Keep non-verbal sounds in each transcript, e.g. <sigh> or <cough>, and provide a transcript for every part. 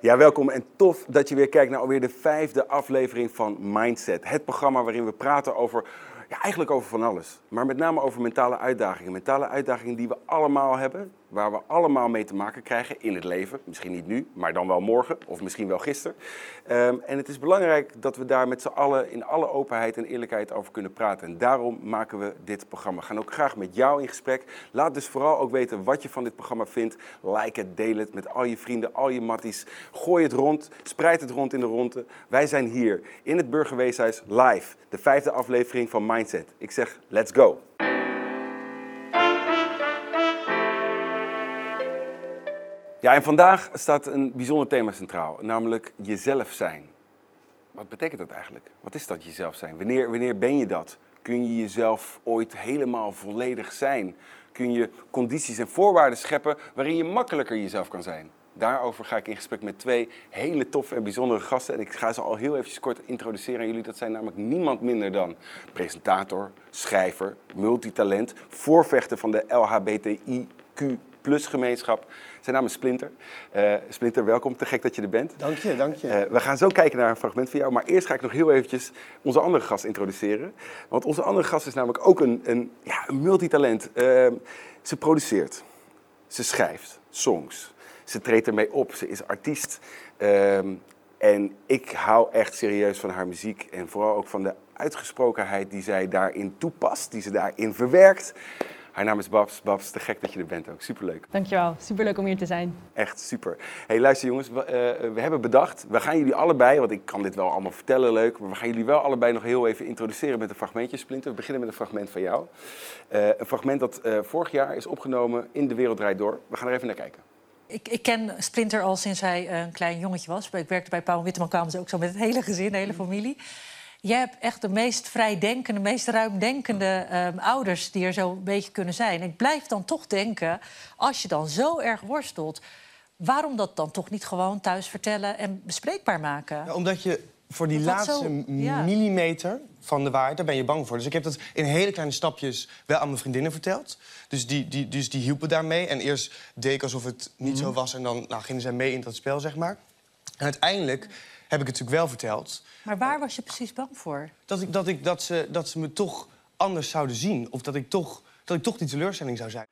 Ja, welkom en tof dat je weer kijkt naar alweer de vijfde aflevering van Mindset. Het programma waarin we praten over, ja, eigenlijk over van alles. Maar met name over mentale uitdagingen. Mentale uitdagingen die we allemaal hebben, waar we allemaal mee te maken krijgen in het leven. Misschien niet nu, maar dan wel morgen of misschien wel gisteren. Ehm, en het is belangrijk dat we daar met z'n allen in alle openheid en eerlijkheid over kunnen praten. En daarom maken we dit programma. We gaan ook graag met jou in gesprek. Laat dus vooral ook weten wat je van dit programma vindt. Like het, deel het met al je vrienden, al je matties. Gooi het rond, spreid het rond in de ronde. Wij zijn hier in het Burgerweeshuis live. De vijfde aflevering van Mindset. Ik zeg, let's go. Ja, en vandaag staat een bijzonder thema centraal, namelijk jezelf zijn. Wat betekent dat eigenlijk? Wat is dat jezelf zijn? Wanneer, wanneer ben je dat? Kun je jezelf ooit helemaal volledig zijn? Kun je condities en voorwaarden scheppen waarin je makkelijker jezelf kan zijn? Daarover ga ik in gesprek met twee hele toffe en bijzondere gasten. En ik ga ze al heel even kort introduceren aan jullie. Dat zijn namelijk niemand minder dan presentator, schrijver, multitalent, voorvechter van de LHBTIQ gemeenschap. Zijn naam is Splinter. Uh, Splinter, welkom. Te gek dat je er bent. Dank je, dank je. Uh, we gaan zo kijken naar een fragment van jou. Maar eerst ga ik nog heel eventjes onze andere gast introduceren. Want onze andere gast is namelijk ook een, een, ja, een multitalent. Uh, ze produceert, ze schrijft songs, ze treedt ermee op, ze is artiest. Ehm, en ik hou echt serieus van haar muziek en vooral ook van de uitgesprokenheid die zij daarin toepast, die ze daarin verwerkt. Haar naam is Babs. Babs, te gek dat je er bent ook. Superleuk. Dankjewel. Superleuk om hier te zijn. Echt super. hey, luister jongens. We, uh, we, hebben bedacht, we gaan jullie allebei, want ik kan dit wel allemaal vertellen leuk, maar we gaan jullie wel allebei nog heel even introduceren met een fragmentje, Splinter. We beginnen met een fragment van jou. Uh, een fragment dat uh, vorig jaar is opgenomen in De Wereld Draait Door. We gaan er even naar kijken. Ik, ik, ken Splinter al sinds hij een klein jongetje was. Ik werkte bij Paul Witteman, kwamen ze ook zo met het hele gezin, de hele familie. Jij hebt echt de meest vrijdenkende, meest ruimdenkende um, ouders die er zo een beetje kunnen zijn. Ik blijf dan toch denken, als je dan zo erg worstelt, waarom dat dan toch niet gewoon thuis vertellen en bespreekbaar maken? Ja, omdat je voor die laatste zo, ja. millimeter van de waarheid, daar ben je bang voor. Dus ik heb dat in hele kleine stapjes wel aan mijn vriendinnen verteld. Dus die, die, dus die hielpen daarmee. En eerst deed ik alsof het niet mm. zo was en dan nou, gingen zij mee in dat spel, zeg maar. En uiteindelijk heb ik het natuurlijk wel verteld. Maar waar was je precies bang voor? Dat, ik, dat, ik, dat, ze, dat ze me toch anders zouden zien. Of dat ik toch, dat ik toch die teleurstelling zou zijn.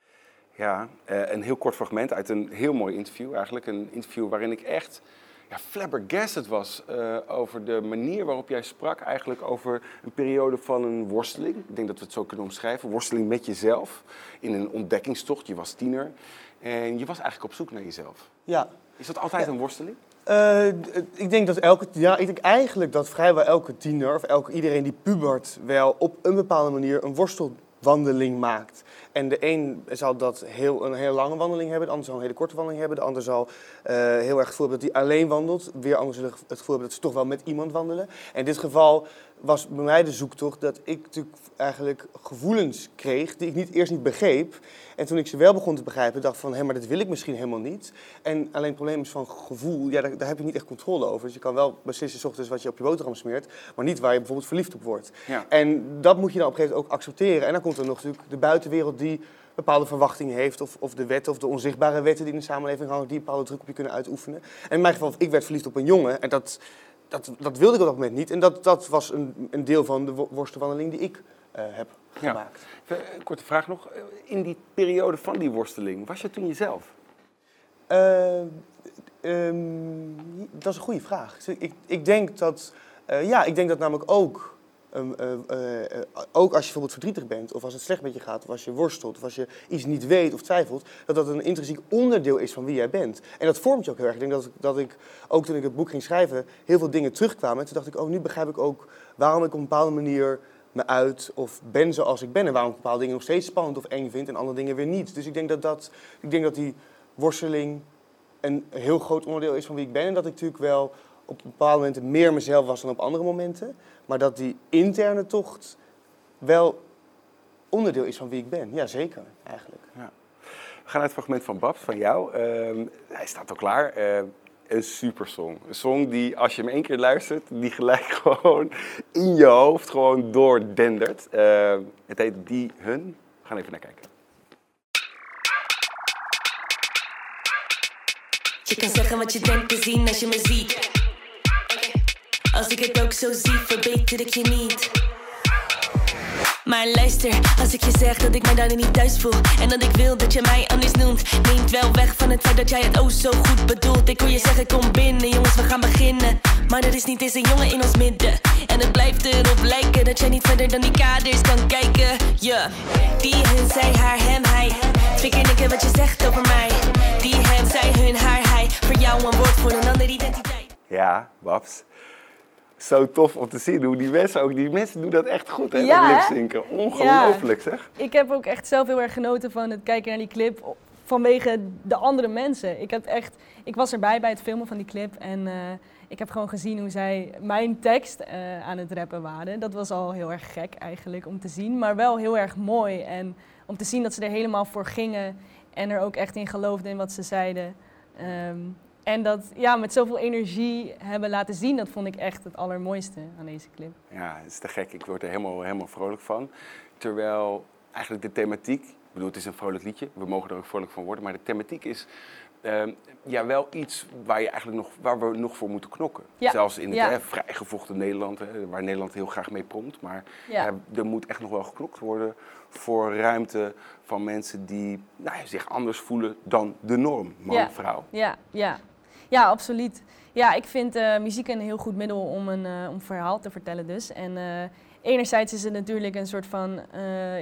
Ja, uh, een heel kort fragment uit een heel mooi interview eigenlijk. Een interview waarin ik echt ja, flabbergasted was uh, over de manier waarop jij sprak. Eigenlijk over een periode van een worsteling. Ik denk dat we het zo kunnen omschrijven. Worsteling met jezelf in een ontdekkingstocht. Je was tiener en je was eigenlijk op zoek naar jezelf. Ja. Is dat altijd ja. een worsteling? Uh, ik denk dat elke, ja, ik denk eigenlijk dat vrijwel elke tiener of elke, iedereen die pubert wel op een bepaalde manier een worstelwandeling maakt. En de een zal dat heel, een hele lange wandeling hebben, de ander zal een hele korte wandeling hebben, de ander zal uh, heel erg het gevoel hebben dat hij alleen wandelt, weer zullen het gevoel hebben dat ze toch wel met iemand wandelen. En in dit geval was bij mij de zoektocht dat ik natuurlijk eigenlijk gevoelens kreeg die ik niet, eerst niet begreep. En toen ik ze wel begon te begrijpen, dacht van, hé, maar dat wil ik misschien helemaal niet. En alleen het probleem is van gevoel, ja, daar, daar heb je niet echt controle over. Dus je kan wel beslissen s ochtends wat je op je boterham smeert, maar niet waar je bijvoorbeeld verliefd op wordt. Ja. En dat moet je dan op een gegeven moment ook accepteren. En dan komt er nog natuurlijk de buitenwereld die bepaalde verwachtingen heeft, of, of de wetten of de onzichtbare wetten die in de samenleving hangen, die bepaalde druk op je kunnen uitoefenen. En in mijn geval, ik werd verliefd op een jongen en dat, dat, dat wilde ik op dat moment niet. En dat, dat was een, een deel van de worstelwandeling die ik uh, heb gemaakt. Ja. Korte vraag nog. In die periode van die worsteling, was je toen jezelf? Uh, um, dat is een goede vraag. Ik, ik denk dat, uh, ja, ik denk dat namelijk ook Um, uh, uh, ook als je bijvoorbeeld verdrietig bent, of als het slecht met je gaat, of als je worstelt, of als je iets niet weet of twijfelt, dat dat een intrinsiek onderdeel is van wie jij bent. En dat vormt je ook heel erg. Ik denk dat, dat ik, ook toen ik het boek ging schrijven, heel veel dingen terugkwamen. En toen dacht ik, oh, nu begrijp ik ook waarom ik op een bepaalde manier me uit of ben zoals ik ben. En waarom ik bepaalde dingen nog steeds spannend of eng vind en andere dingen weer niet. Dus ik denk dat, dat, ik denk dat die worsteling een heel groot onderdeel is van wie ik ben. En dat ik natuurlijk wel op bepaalde momenten meer mezelf was dan op andere momenten. Maar dat die interne tocht wel onderdeel is van wie ik ben. Ja, zeker, eigenlijk. Ja. We gaan naar het fragment van Babs, van jou. Uh, hij staat al klaar. Uh, een super song. Een song die, als je hem één keer luistert, die gelijk <laughs> gewoon in je hoofd gewoon doordendert. Uh, het heet Die Hun. We gaan even naar kijken. Je kan zeggen wat je denkt te zien als je me ziet. Als ik het ook zo zie, verbeter ik je niet. Maar luister, als ik je zeg dat ik mij daarin niet thuis voel En dat ik wil dat je mij anders noemt Neemt wel weg van het feit dat jij het oh zo goed bedoelt. Ik hoor je zeggen kom binnen, jongens we gaan beginnen. Maar er is niet eens een jongen in ons midden En het blijft erop lijken dat jij niet verder dan die kaders kan kijken. Ja, die hun, zij, haar, hem, hij. Fikker ik wat je zegt over mij. Die hem, zij, hun, haar, hij. Voor jou een woord voor een andere identiteit. Ja, Babs. Zo tof om te zien hoe die mensen ook, die mensen doen dat echt goed hè, Ja, dat lipzinken. Ongelooflijk zeg. Ik heb ook echt zelf heel erg genoten van het kijken naar die clip vanwege de andere mensen. Ik, heb echt, ik was erbij bij het filmen van die clip en eh, ik heb gewoon gezien hoe zij mijn tekst eh, aan het rappen waren. Dat was al heel erg gek eigenlijk om te zien, maar wel heel erg mooi. En om te zien dat ze er helemaal voor gingen en er ook echt in geloofden in wat ze zeiden. Ehm, en dat ja, met zoveel energie hebben laten zien, dat vond ik echt het allermooiste aan deze clip. Ja, het is te gek. Ik word er helemaal, helemaal vrolijk van. Terwijl eigenlijk de thematiek, ik bedoel, het is een vrolijk liedje, we mogen er ook vrolijk van worden, maar de thematiek is ehm, ja, wel iets waar, je eigenlijk nog, waar we nog voor moeten knokken. Ja, Zelfs in het ja. hè, vrijgevochten Nederland, hè, waar Nederland heel graag mee promt. Maar Ja. er moet echt nog wel geknokt worden voor ruimte van mensen die nou, zich anders voelen dan de norm, man, Ja. vrouw. Ja, ja. Ja, absoluut. Ja, ik vind eh, muziek een heel goed middel om een, eh, om verhaal te vertellen dus. En eh, enerzijds is het natuurlijk een soort van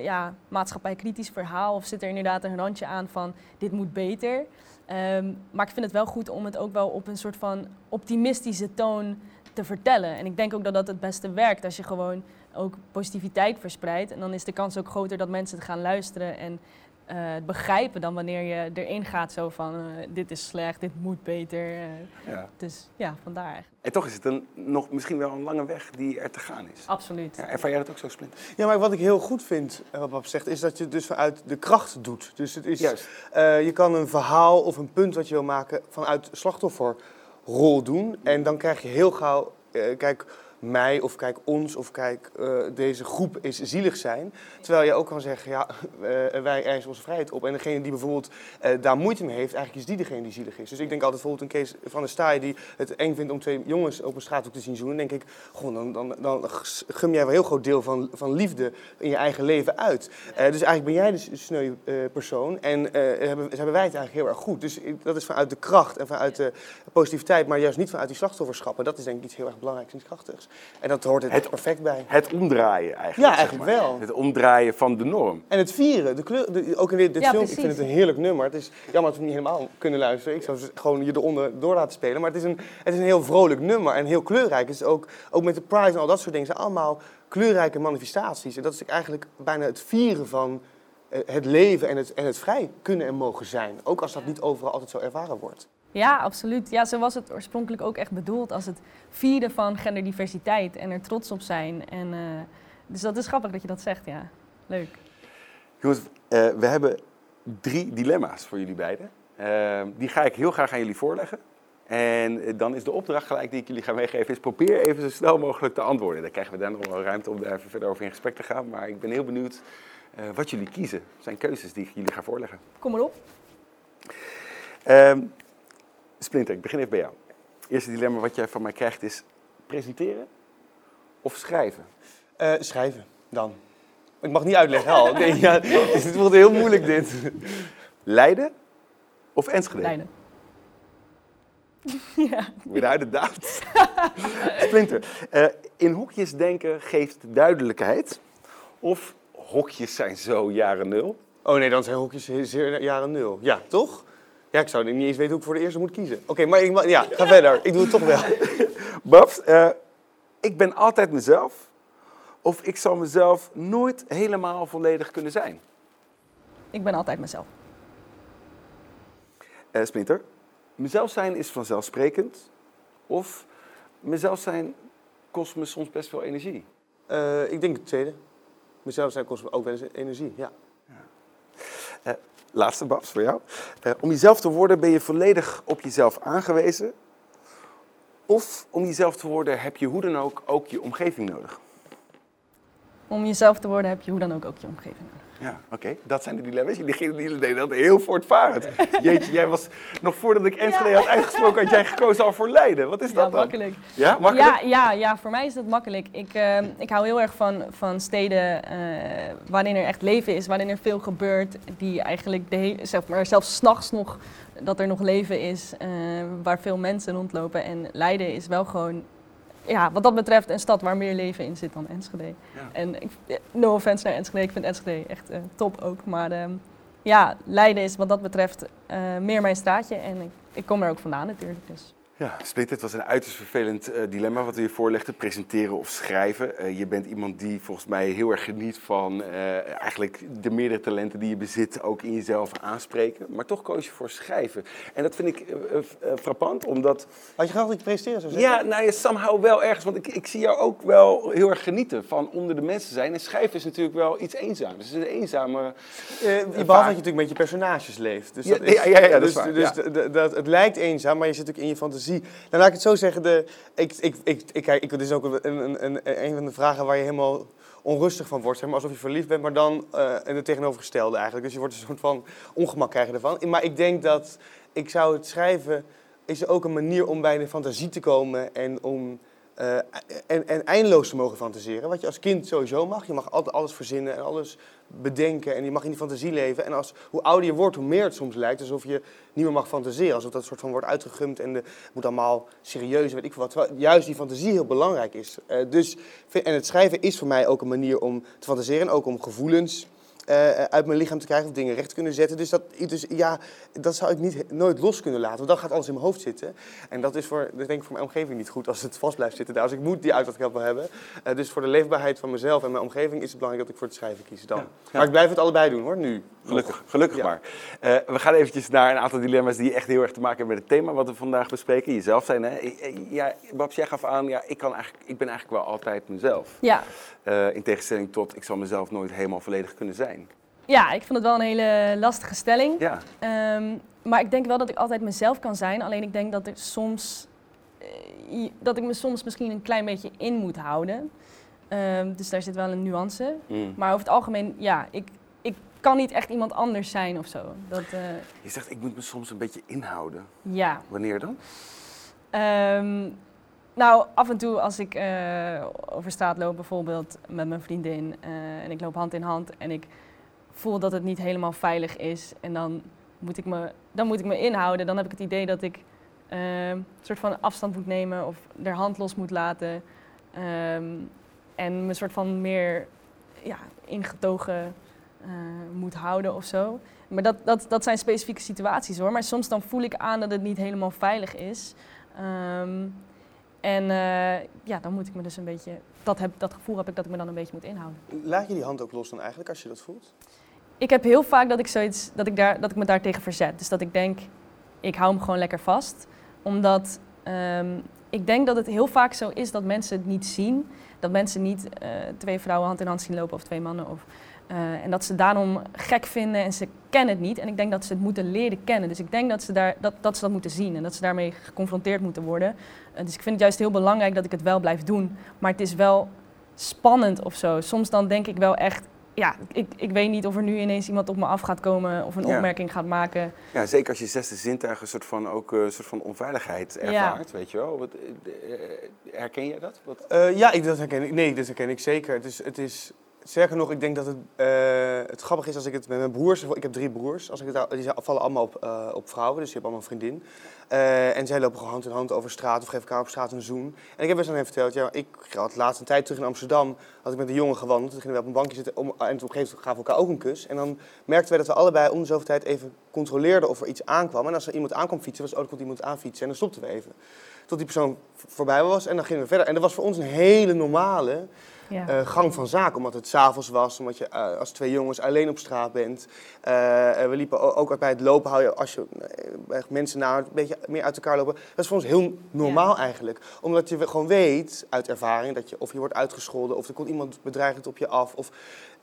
ja, maatschappijkritisch verhaal. Of zit er inderdaad een randje aan van dit moet beter. Ehm, maar ik vind het wel goed om het ook wel op een soort van optimistische toon te vertellen. En ik denk ook dat dat het beste werkt als je gewoon ook positiviteit verspreidt. En dan is de kans ook groter dat mensen het gaan luisteren en begrijpen dan wanneer je erin gaat zo van eh, dit is slecht, dit moet beter. eh. Ja. dus ja, vandaar eigenlijk. En toch is het een, nog misschien wel een lange weg die er te gaan is. Absoluut. Ja, ervaar jij dat ook zo, Splint? Ja, maar wat ik heel goed vind, eh, wat Bab zegt, is dat je het dus vanuit de kracht doet. Dus het is, Juist. eh, je kan een verhaal of een punt wat je wil maken vanuit slachtofferrol doen. En dan krijg je heel gauw, eh, kijk mij of kijk ons of kijk eh, deze groep is zielig zijn. Terwijl je ook kan zeggen, ja, <laughs> eh, wij eisen onze vrijheid op. En degene die bijvoorbeeld eh, daar moeite mee heeft, eigenlijk is die degene die zielig is. Dus ik denk altijd bijvoorbeeld een Kees van der Staaij die het eng vindt om twee jongens op een straathoek te zien zoenen. Dan denk ik, goh, dan, dan, dan gum jij wel een heel groot deel van, van liefde in je eigen leven uit. Dus eigenlijk ben jij de sneu persoon en hebben, hebben wij het eigenlijk heel erg goed. Dus dat is vanuit de kracht en vanuit de positiviteit, maar juist niet vanuit die slachtofferschap. En dat is denk ik iets heel erg belangrijks en krachtigs. En dat hoort er Het- perfect bij. Het omdraaien eigenlijk. Ja, zeg eigenlijk maar. wel. Het omdraaien van de norm. En het vieren, de kleur, de- ook in dit, dit Ja, film, ik vind het een heerlijk nummer. Het is jammer dat we het niet helemaal kunnen luisteren. Ik zou ze gewoon je eronder door laten spelen. Maar het is een, het is een heel vrolijk nummer en heel kleurrijk. Het is ook, ook met de Pride en al dat soort dingen zijn allemaal kleurrijke manifestaties. En dat is eigenlijk bijna het vieren van eh, het leven en het, en het vrij kunnen en mogen zijn. Ook als dat niet overal altijd zo ervaren wordt. Ja, absoluut. Ja, zo was het oorspronkelijk ook echt bedoeld als het vieren van genderdiversiteit en er trots op zijn. En, eh, dus dat is grappig dat je dat zegt, ja. Leuk. Jongens, eh, we hebben drie dilemma's voor jullie beiden. Eh, die ga ik heel graag aan jullie voorleggen. En eh, dan is de opdracht gelijk die ik jullie ga meegeven, is probeer even zo snel mogelijk te antwoorden. Dan krijgen we daar nog wel ruimte om daar even verder over in gesprek te gaan. Maar ik ben heel benieuwd wat jullie kiezen. Het zijn keuzes die ik jullie ga voorleggen. Kom maar op. Ehm, Splinter, ik begin even bij jou. Eerste dilemma wat jij van mij krijgt is presenteren of schrijven? Eh, schrijven, dan. Ik mag niet uitleggen al. Nee, ja, <laughs> <laughs> het wordt heel moeilijk dit. Leiden of Enschede? Leiden. Without a doubt. Splinter, eh, in hokjes denken geeft duidelijkheid. Of hokjes zijn zo jaren nul. Oh nee, dan zijn hokjes zeer jaren nul. Ja, toch? Ja, ik zou niet eens weten hoe ik voor de eerste moet kiezen. Oké, maar ik, ja, ga verder. Ik doe het toch wel. <laughs> Babs, eh, ik ben altijd mezelf. Of ik zal mezelf nooit helemaal volledig kunnen zijn. Ik ben altijd mezelf. Eh, Splinter, mezelf zijn is vanzelfsprekend. Of mezelf zijn kost me soms best veel energie. Eh, ik denk het tweede. Mezelf zijn kost me ook wel eens energie, ja. Laatste, Babs, voor jou. Eh, om jezelf te worden ben je volledig op jezelf aangewezen. Of om jezelf te worden heb je hoe dan ook ook je omgeving nodig. Om jezelf te worden heb je hoe dan ook ook je omgeving nodig. Ja, oké. Dat zijn de dilemma's. Jullie jullie deden dat heel voortvarend. <laughs> Jeetje, jij was, nog voordat ik Enschede had uitgesproken, had jij gekozen al voor Leiden. Wat is Ja, dat dan? makkelijk. Ja, makkelijk? Ja, ja, ja, voor mij is dat makkelijk. Ik, eh, ik hou heel erg van, van steden eh, waarin er echt leven is, waarin er veel gebeurt, die eigenlijk de zeg maar, zelfs s'nachts nog, dat er nog leven is, eh, waar veel mensen rondlopen. En Leiden is wel gewoon, ja, wat dat betreft, een stad waar meer leven in zit dan Enschede. Ja. En ik, no offense naar Enschede, ik vind Enschede echt eh, top ook. Maar ehm, ja, Leiden is wat dat betreft eh, meer mijn straatje en ik, ik kom er ook vandaan natuurlijk. Dus. Ja, Split, het was een uiterst vervelend eh, dilemma wat we je voorlegden. Presenteren of schrijven. Eh, je bent iemand die volgens mij heel erg geniet van eh, eigenlijk de meerdere talenten die je bezit ook in jezelf aanspreken. Maar toch koos je voor schrijven. En dat vind ik frappant, omdat... Had je graag dat ik presenteren zou zeggen? Ja, nou ja, somehow wel ergens. Want ik, ik zie jou ook wel heel erg genieten van onder de mensen zijn. En schrijven is natuurlijk wel iets eenzaams. Het is een eenzame... Eh, behalve dat je natuurlijk met je personages leeft. Dus Ja, dat is, ja, ja, ja, dat is dus, waar, dus dat, het lijkt eenzaam, maar je zit ook in je fantasie. Nou, laat ik het zo zeggen. De, ik, ik, ik, ik, ik, is ook een, een, een, een van de vragen waar je helemaal onrustig van wordt. Alsof je verliefd bent, maar dan eh in het tegenovergestelde eigenlijk. Dus je wordt een soort van ongemak krijgen ervan. Maar ik denk dat ik zou het schrijven... is ook een manier om bij de fantasie te komen en om... eh, en, en eindeloos te mogen fantaseren. Wat je als kind sowieso mag. Je mag altijd alles verzinnen en alles bedenken. En je mag in die fantasie leven. En als, hoe ouder je wordt, hoe meer het soms lijkt alsof je niet meer mag fantaseren. Alsof dat soort van wordt uitgegumd en de, moet allemaal serieus, weet ik wat. Juist die fantasie heel belangrijk is. Eh, dus, en het schrijven is voor mij ook een manier om te fantaseren. En ook om gevoelens eh, uit mijn lichaam te krijgen of dingen recht te kunnen zetten. Dus, dat, dus ja, dat zou ik niet, nooit los kunnen laten. Want dan gaat alles in mijn hoofd zitten. En dat is voor, dat denk ik voor mijn omgeving niet goed als het vast blijft zitten daar. Dus ik moet die uitlaatklep wel hebben. Eh, dus voor de leefbaarheid van mezelf en mijn omgeving is het belangrijk dat ik voor het schrijven kies dan. Ja. Maar ik blijf het allebei doen hoor, nu. Gelukkig, gelukkig Ja. maar. Eh, we gaan eventjes naar een aantal dilemma's die echt heel erg te maken hebben met het thema wat we vandaag bespreken. Jezelf zijn, hè? Ja, Babs, jij gaf aan, ja, ik, kan eigenlijk, ik ben eigenlijk wel altijd mezelf. Ja. Eh, in tegenstelling tot, ik zal mezelf nooit helemaal volledig kunnen zijn. Ja, ik vond het wel een hele lastige stelling. Ja, Ehm, maar ik denk wel dat ik altijd mezelf kan zijn. Alleen ik denk dat ik soms eh, dat ik me soms misschien een klein beetje in moet houden. Ehm, dus daar zit wel een nuance. Mm. Maar over het algemeen, ja, ik, ik kan niet echt iemand anders zijn of zo. Dat, eh, Je zegt, ik moet me soms een beetje inhouden. ja. Wanneer dan? Ehm, nou, af en toe als ik eh, over straat loop, bijvoorbeeld met mijn vriendin, en ik loop hand in hand en ik voel dat het niet helemaal veilig is, en dan moet ik me, dan moet ik me inhouden. Dan heb ik het idee dat ik ehm, een soort van afstand moet nemen of de hand los moet laten. ehm, en me soort van meer ja, ingetogen eh, moet houden of zo. Maar dat, dat, dat zijn specifieke situaties hoor. Maar soms dan voel ik aan dat het niet helemaal veilig is. Ehm, en eh, ja, dan moet ik me dus een beetje. Dat, heb, dat gevoel heb ik dat ik me dan een beetje moet inhouden. Laat je die hand ook los dan eigenlijk als je dat voelt? Ik heb heel vaak dat ik, zoiets, dat ik, daar, dat ik me daartegen verzet. Dus dat ik denk, ik hou hem gewoon lekker vast. Omdat ehm, ik denk dat het heel vaak zo is dat mensen het niet zien. Dat mensen niet eh, twee vrouwen hand in hand zien lopen of twee mannen. Of, eh, en dat ze daarom gek vinden en ze kennen het niet. En ik denk dat ze het moeten leren kennen. Dus ik denk dat ze, daar, dat, dat, ze dat moeten zien en dat ze daarmee geconfronteerd moeten worden. Eh, dus ik vind het juist heel belangrijk dat ik het wel blijf doen. Maar het is wel spannend of zo. Soms dan denk ik wel echt, ja, ik, ik weet niet of er nu ineens iemand op me af gaat komen of een Ja. opmerking gaat maken. Ja, zeker als je zesde zintuig een soort van, ook, eh, een soort van onveiligheid ervaart, weet je wel. Wat, eh, eh, herken jij dat? Wat? Eh, ja, ik, dat herken ik. Nee, dat herken ik zeker. Het is, het is, sterker nog, ik denk dat het, eh, het grappig is als ik het met mijn broers... Ik heb drie broers. Als ik het, die vallen allemaal op, eh, op vrouwen, dus die hebben allemaal een vriendin. Eh, en zij lopen gewoon hand in hand over straat of geven elkaar op straat een zoen. En ik heb eens aan hem verteld, ja, ik had laatst een tijd terug in Amsterdam... had ik met een jongen gewandeld, toen gingen we op een bankje zitten... En op een gegeven moment gaven we elkaar ook een kus. En dan merkten we dat we allebei om de zoveel tijd even controleerden of er iets aankwam. En als er iemand aankwam fietsen, was ook komt iemand aanfietsen. En dan stopten we even. Tot die persoon voorbij was en dan gingen we verder. En dat was voor ons een hele normale Ja. eh, gang van zaken. Omdat het s'avonds was, omdat je eh, als twee jongens alleen op straat bent. Eh, we liepen ook bij het lopen, hou je, als je echt mensen na een beetje meer uit elkaar lopen. Dat is voor ons heel normaal eigenlijk. Omdat je gewoon weet uit ervaring dat je of je wordt uitgescholden of er komt iemand bedreigend op je af. Of,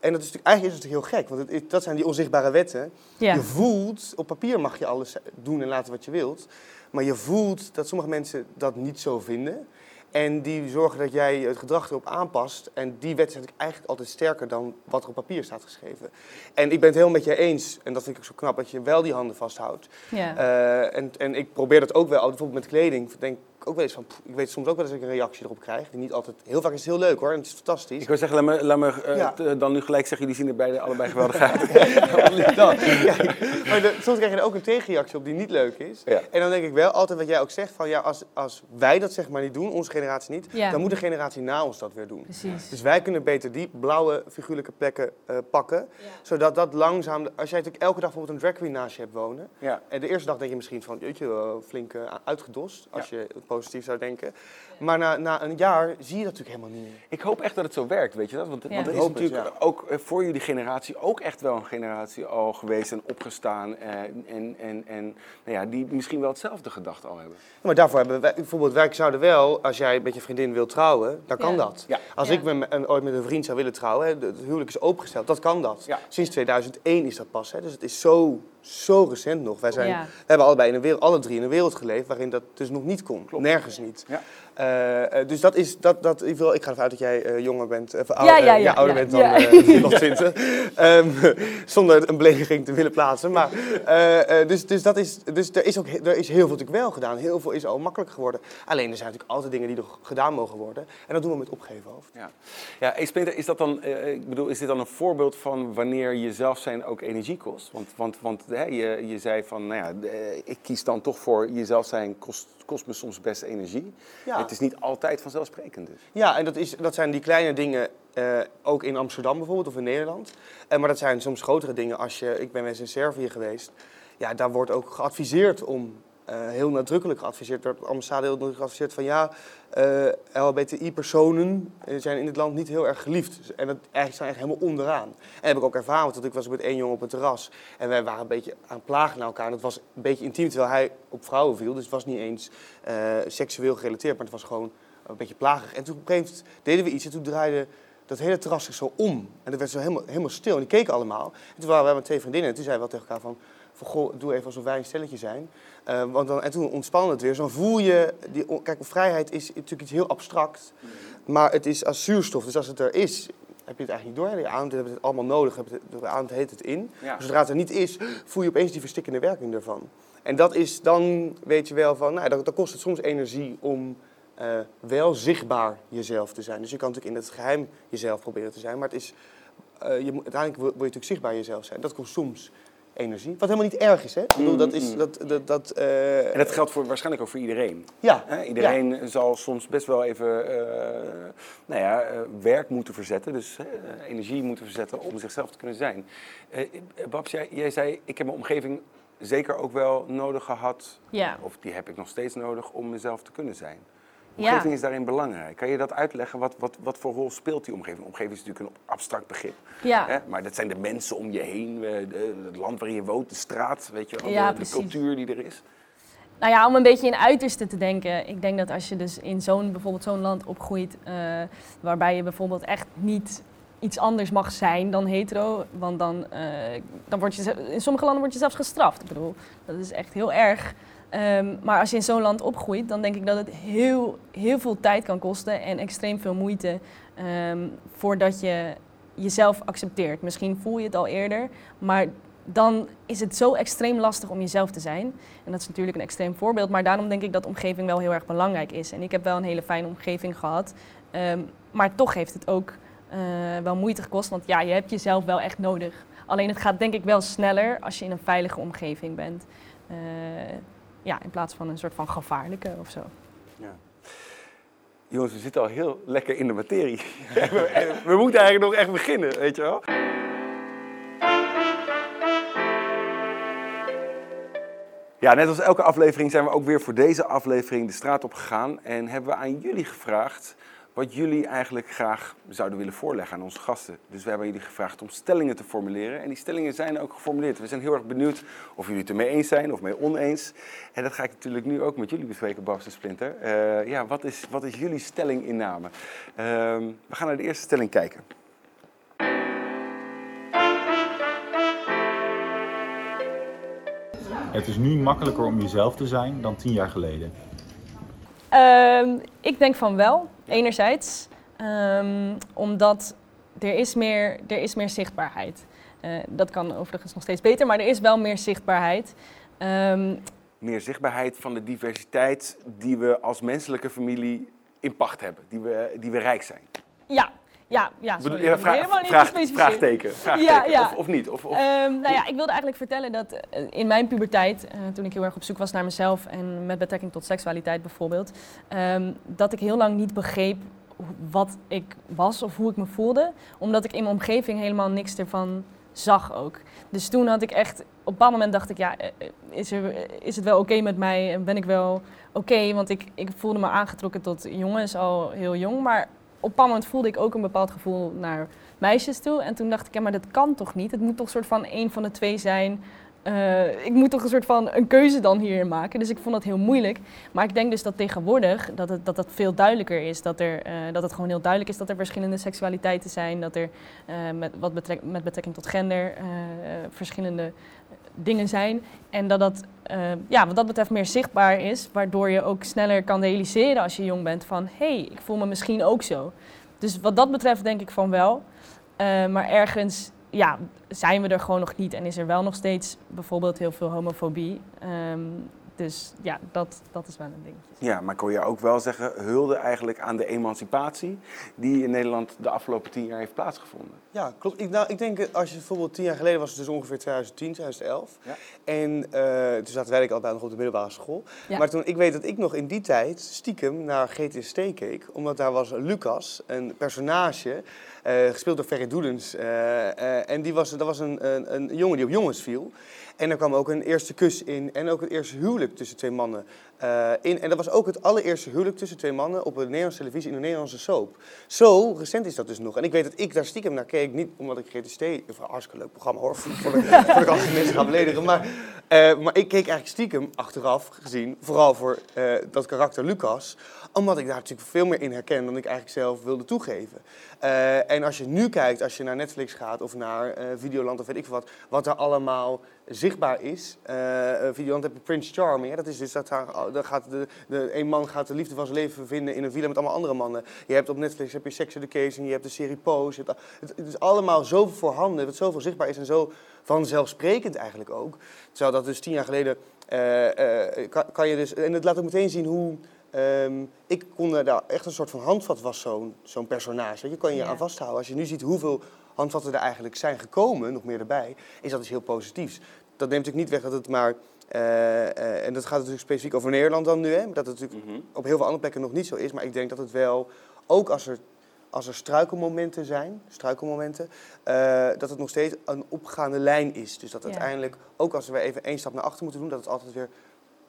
en dat is natuurlijk, eigenlijk is het heel gek, want het, dat zijn die onzichtbare wetten. ja. Je voelt, op papier mag je alles doen en laten wat je wilt. Maar je voelt dat sommige mensen dat niet zo vinden. En die zorgen dat jij het gedrag erop aanpast. En die wet is eigenlijk altijd sterker dan wat er op papier staat geschreven. En ik ben het heel met je eens, en dat vind ik ook zo knap, dat je wel die handen vasthoudt. Ja. Eh, en, en ik probeer dat ook wel, bijvoorbeeld met kleding. Denk ik ook wel eens van, ik weet soms ook wel dat ik een reactie erop krijg. Die niet altijd, heel vaak is het heel leuk hoor, en het is fantastisch. Ik wil zeggen, laat me, laat me eh, Ja. t- dan nu gelijk zeggen, jullie zien er beide allebei <laughs> geweldig uit. dat. Ja, maar de- soms krijg je er ook een tegenreactie op die niet leuk is. Ja. En dan denk ik wel altijd wat jij ook zegt: van ja, als, als wij dat zeg maar niet doen, onze generatie niet, Ja. dan moet de generatie na ons dat weer doen. Precies. Dus wij kunnen beter die blauwe figuurlijke plekken eh, pakken, zodat dat langzaam. Als jij natuurlijk elke dag bijvoorbeeld een drag queen naast je hebt wonen. Ja. En de eerste dag denk je misschien van, jeetje, wel flink eh, uitgedost, als je positief zou denken. Maar na, na een jaar zie je dat natuurlijk helemaal niet meer. Ik hoop echt dat het zo werkt, weet je dat? Want, Ja. want er is het, natuurlijk ja. ook eh, voor jullie generatie ook echt wel een generatie al geweest en opgestaan. eh, en en, en nou ja, die misschien wel hetzelfde gedacht al hebben. Ja, Maar daarvoor hebben wij, bijvoorbeeld, wij zouden wel, als jij met je vriendin wilt trouwen, dan kan Ja. dat. Ja. Als Ja. ik met, een, ooit met een vriend zou willen trouwen, hè, het huwelijk is opengesteld, dat kan dat. Ja. Sinds 2001 is dat pas, hè, dus het is zo, zo recent nog. Wij zijn, Ja. we hebben allebei in een wereld, alle drie in een wereld geleefd waarin dat dus nog niet kon. Nergens niet. Ja. Eh, eh, dus dat is, dat, dat, ik, wil, ik ga ervan uit dat jij eh, jonger bent, of Ja, ouder, ja, eh, ja, ouder ja. bent dan Ja. eh, <laughs> nog 20. Ehm, <laughs> zonder een belediging te willen plaatsen. Maar, eh, eh, dus, dus, dat is, dus er, is ook, er is heel veel natuurlijk wel gedaan. Heel veel is al makkelijk geworden. Alleen er zijn natuurlijk altijd dingen die nog gedaan mogen worden. En dat doen we met opgeven hoofd. Ja, ja is, dat dan, eh, ik bedoel, is dit dan een voorbeeld van wanneer je zelf zijn ook energie kost? Want, want, want hè, je, je zei van, nou ja, ik kies dan toch voor jezelf zijn kost, kost me soms best energie. Ja. Het is niet altijd vanzelfsprekend dus. Ja, en dat, is, dat zijn die kleine dingen, eh, ook in Amsterdam bijvoorbeeld of in Nederland. Eh, maar dat zijn soms grotere dingen. Als je, ik ben eens in Servië geweest. Ja, daar wordt ook geadviseerd om, eh, heel nadrukkelijk geadviseerd, door de ambassade heel nadrukkelijk geadviseerd van ja, LHBTI-personen zijn in het land niet heel erg geliefd. En dat eigenlijk staan echt helemaal onderaan. En dat heb ik ook ervaren, want ik was met één jongen op een terras. En wij waren een beetje aan het plagen naar elkaar. En dat was een beetje intiem, terwijl hij op vrouwen viel. Dus het was niet eens eh, seksueel gerelateerd, maar het was gewoon een beetje plagig. En toen op een gegeven moment deden we iets en toen draaide dat hele terras zich zo om. En dat werd zo helemaal, helemaal stil. En die keken allemaal. En toen waren we met twee vriendinnen en toen zeiden we wel tegen elkaar van... van goh, doe even alsof wij een stelletje zijn. Eh, want dan, en toen ontspande het weer. Zo dan voel je... Die, kijk, vrijheid is natuurlijk iets heel abstract. Maar het is als zuurstof. Dus als het er is, heb je het eigenlijk niet door. Je ademt het het allemaal nodig. heb het- De ademt heet het in. Ja. Zodra het er niet is, voel je opeens die verstikkende werking ervan. En dat is, dan weet je wel van, nou, dan, dan kost het soms energie om eh, wel zichtbaar jezelf te zijn. Dus je kan natuurlijk in het geheim jezelf proberen te zijn, maar het is, eh, je moet, uiteindelijk wil, wil je natuurlijk zichtbaar jezelf zijn. Dat kost soms energie, wat helemaal niet erg is, hè? Ik bedoel, dat is, dat, dat, dat, eh, En dat geldt voor, waarschijnlijk ook voor iedereen. ja, Hè, iedereen zal soms best wel even eh, nou ja, eh, werk moeten verzetten, dus energie moeten verzetten om zichzelf te kunnen zijn. Babs, jij, jij zei, ik heb mijn omgeving zeker ook wel nodig gehad, Ja. of die heb ik nog steeds nodig om mezelf te kunnen zijn. Ja. Omgeving is daarin belangrijk. Kan je dat uitleggen? Wat, wat, wat voor rol speelt die omgeving? Omgeving is natuurlijk een abstract begrip. Ja. Hè? Maar dat zijn de mensen om je heen, eh, het land waarin je woont, de straat, weet je, Ja, de, cultuur die er is. Nou ja, om een beetje in uiterste te denken. Ik denk dat als je dus in zo'n bijvoorbeeld zo'n land opgroeit, eh, waarbij je bijvoorbeeld echt niet iets anders mag zijn dan hetero, want dan, eh, dan word je in sommige landen word je zelfs gestraft. Ik bedoel, dat is echt heel erg. Ehm, maar als je in zo'n land opgroeit, dan denk ik dat het heel, heel veel tijd kan kosten en extreem veel moeite ehm, voordat je jezelf accepteert. Misschien voel je het al eerder, maar dan is het zo extreem lastig om jezelf te zijn. En dat is natuurlijk een extreem voorbeeld, maar daarom denk ik dat omgeving wel heel erg belangrijk is. En ik heb wel een hele fijne omgeving gehad, ehm, maar toch heeft het ook eh, wel moeite gekost, want ja, je hebt jezelf wel echt nodig. Alleen het gaat denk ik wel sneller als je in een veilige omgeving bent. Eh, ja, in plaats van een soort van gevaarlijke of zo. Ja. Jongens, we zitten al heel lekker in de materie. <laughs> we, we moeten eigenlijk nog echt beginnen, weet je wel? Ja, net als elke aflevering zijn we ook weer voor deze aflevering de straat op gegaan. En hebben we aan jullie gevraagd wat jullie eigenlijk graag zouden willen voorleggen aan onze gasten. Dus we hebben jullie gevraagd om stellingen te formuleren. En die stellingen zijn ook geformuleerd. We zijn heel erg benieuwd of jullie het ermee eens zijn of mee oneens. En dat ga ik natuurlijk nu ook met jullie bespreken, Babs en Splinter. Eh, ja, wat is, wat is jullie stellinginname? Ehm we gaan naar de eerste stelling kijken. Het is nu makkelijker om jezelf te zijn dan tien jaar geleden. Ehm, ik denk van wel, enerzijds. Ehm, omdat er is meer, er is meer zichtbaarheid. Eh, dat kan overigens nog steeds beter, maar er is wel meer zichtbaarheid. Ehm, Meer zichtbaarheid van de diversiteit die we als menselijke familie in pacht hebben. Die we, die we rijk zijn. ja, ja, ja. Sorry, vraag- helemaal niet vraag- vraagteken. vraagteken. Ja, ja. Of, of niet? Of, of, Ehm, nou ja, ik wilde eigenlijk vertellen dat eh, in mijn puberteit, eh, toen ik heel erg op zoek was naar mezelf en met betrekking tot seksualiteit bijvoorbeeld, ehm, dat ik heel lang niet begreep wat ik was of hoe ik me voelde, omdat ik in mijn omgeving helemaal niks ervan zag ook. Dus toen had ik echt, op een bepaald moment dacht ik, ja, eh, is, er, is het wel oké met mij? En Ben ik wel oké? Want ik, ik voelde me aangetrokken tot jongens al heel jong, maar op een moment voelde ik ook een bepaald gevoel naar meisjes toe. En toen dacht ik, ja, maar dat kan toch niet? Het moet toch een soort van één van de twee zijn. Eh, ik moet toch een soort van een keuze dan hierin maken. Dus ik vond dat heel moeilijk. Maar ik denk dus dat tegenwoordig dat het, dat veel duidelijker is. Dat, er, eh, dat het gewoon heel duidelijk is dat er verschillende seksualiteiten zijn. Dat er eh, met, wat met betrekking tot gender verschillende dingen zijn. En dat dat eh, ja, wat dat betreft meer zichtbaar is. Waardoor je ook sneller kan realiseren als je jong bent van... hé, hey, ik voel me misschien ook zo. Dus wat dat betreft denk ik van wel. Eh, maar ergens ja, zijn we er gewoon nog niet. En is er wel nog steeds bijvoorbeeld heel veel homofobie. Ehm, dus ja, dat, dat is wel een dingetje. Ja, maar kon je ook wel zeggen, hulde eigenlijk aan de emancipatie die in Nederland de afgelopen tien jaar heeft plaatsgevonden. Ja, klopt. Ik, nou, ik denk, als je bijvoorbeeld tien jaar geleden was het dus ongeveer 2010, 2011. Ja. En eh, toen zaten wij al bij nog op de middelbare school. Ja. Maar toen, ik weet dat ik nog in die tijd stiekem naar GTST keek. Omdat daar was Lucas, een personage, eh, gespeeld door Ferry Doedens. eh, eh, en die was, dat was een, een, een jongen die op jongens viel. En er kwam ook een eerste kus in en ook het eerste huwelijk tussen twee mannen eh, in. En dat was ook het allereerste huwelijk tussen twee mannen op een Nederlandse televisie in een Nederlandse soap. Zo recent is dat dus nog. En ik weet dat ik daar stiekem naar keek, niet omdat ik GTST, een hartstikke leuk programma hoor, voor de, voor de <laughs> andere mensen ga beledigen. Maar, eh, maar ik keek eigenlijk stiekem achteraf gezien, vooral voor eh, dat karakter Lucas, omdat ik daar natuurlijk veel meer in herken dan ik eigenlijk zelf wilde toegeven. Eh, en als je nu kijkt, als je naar Netflix gaat of naar eh, Videoland of weet ik wat, wat er allemaal zichtbaar is. Eh, Videoland heb je Prince Charming. Hè? Dat is dus dat daar, daar gaat de, de, een man gaat de liefde van zijn leven vinden in een villa met allemaal andere mannen. Je hebt op Netflix heb je Sex Education, je hebt de serie Pose. Het, is allemaal zoveel voorhanden, wat zoveel zichtbaar is en zo vanzelfsprekend eigenlijk ook. Terwijl dat dus tien jaar geleden kan je dus... En het laat ook meteen zien hoe... ehm, ik kon daar echt een soort van handvat was zo'n zo'n personage. Je kan je Ja. aan vasthouden. Als je nu ziet hoeveel handvatten er eigenlijk zijn gekomen, nog meer erbij, is dat iets heel positiefs. Dat neemt natuurlijk niet weg dat het maar... eh, eh, en dat gaat natuurlijk specifiek over Nederland dan nu, hè? Dat het natuurlijk Mhm. op heel veel andere plekken nog niet zo is. Maar ik denk dat het wel, ook als er, als er struikelmomenten zijn, struikelmomenten, eh, dat het nog steeds een opgaande lijn is. Dus dat Ja. uiteindelijk, ook als we even één stap naar achter moeten doen, dat het altijd weer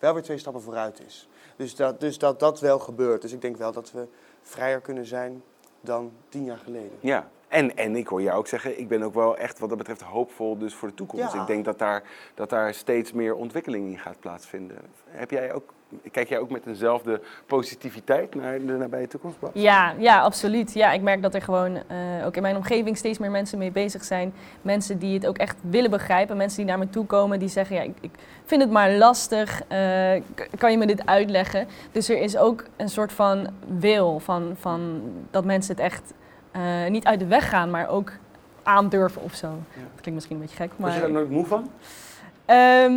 wel weer twee stappen vooruit is. Dus dat, dus dat dat wel gebeurt. Dus ik denk wel dat we vrijer kunnen zijn dan tien jaar geleden. Ja, en, en ik hoor jou ook zeggen, ik ben ook wel echt wat dat betreft hoopvol dus voor de toekomst. Ja. Ik denk dat daar, dat daar steeds meer ontwikkeling in gaat plaatsvinden. Heb jij ook, kijk jij ook met eenzelfde positiviteit naar de nabije toekomst? Bas? Ja, ja, absoluut. Ja, ik merk dat er gewoon eh, ook in mijn omgeving steeds meer mensen mee bezig zijn. Mensen die het ook echt willen begrijpen. Mensen die naar me toe komen die zeggen, ja, ik, ik vind het maar lastig. eh, kan je me dit uitleggen? Dus er is ook een soort van wil van, van dat mensen het echt eh, niet uit de weg gaan, maar ook aandurven of zo. Dat klinkt misschien een beetje gek, Was je maar... daar nooit moe van? Ehm,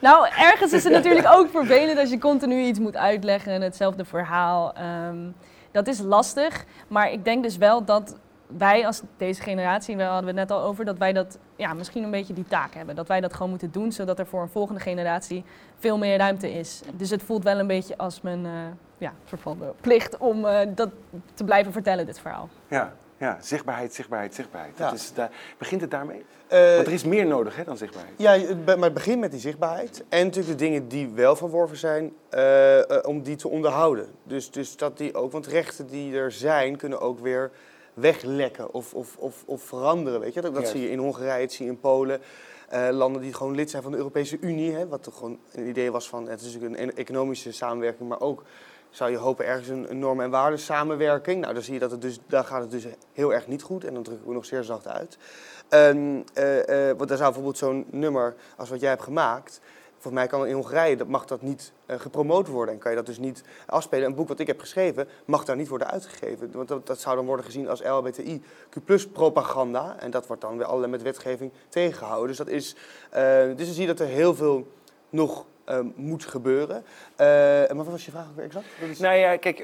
nou, ergens is het <laughs> natuurlijk ook vervelend als je continu iets moet uitleggen en hetzelfde verhaal. Ehm, dat is lastig, maar ik denk dus wel dat wij als deze generatie, we hadden het net al over, dat wij dat ja, misschien een beetje die taak hebben. Dat wij dat gewoon moeten doen, zodat er voor een volgende generatie veel meer ruimte is. Dus het voelt wel een beetje als mijn eh, ja, soort van plicht om eh, dat te blijven vertellen, dit verhaal. Ja, ja, zichtbaarheid, zichtbaarheid, zichtbaarheid. Ja. Dat is, daar, begint het daarmee? Eh, Want er is meer nodig hè, dan zichtbaarheid. Ja, maar het begint met die zichtbaarheid. En natuurlijk de dingen die wel verworven zijn, eh, eh, om die te onderhouden. Dus, dus dat die ook, want rechten die er zijn, kunnen ook weer weglekken of, of, of, of veranderen. Weet je? Dat, zie je in Hongarije, dat zie je in Polen. Landen die gewoon lid zijn van de Europese Unie. Hè, wat toch gewoon een idee was van, het is natuurlijk een e- economische samenwerking, maar ook zou je hopen ergens een, een normen- en waarden samenwerking. Nou, dan zie je dat het dus, daar gaat het dus heel erg niet goed. En dan druk ik me nog zeer zacht uit. Eh, eh, want daar zou bijvoorbeeld zo'n nummer als wat jij hebt gemaakt, Volgens mij kan in Hongarije, dat mag dat niet eh, gepromoot worden en kan je dat dus niet afspelen. Een boek wat ik heb geschreven mag daar niet worden uitgegeven. Want dat, dat zou dan worden gezien als LHBTI propaganda. En dat wordt dan weer allerlei met wetgeving tegengehouden. Dus, dat is, dus dan zie je dat er heel veel nog eh, moet gebeuren. Eh, maar wat was je vraag ook weer exact? Is- Nou ja, kijk,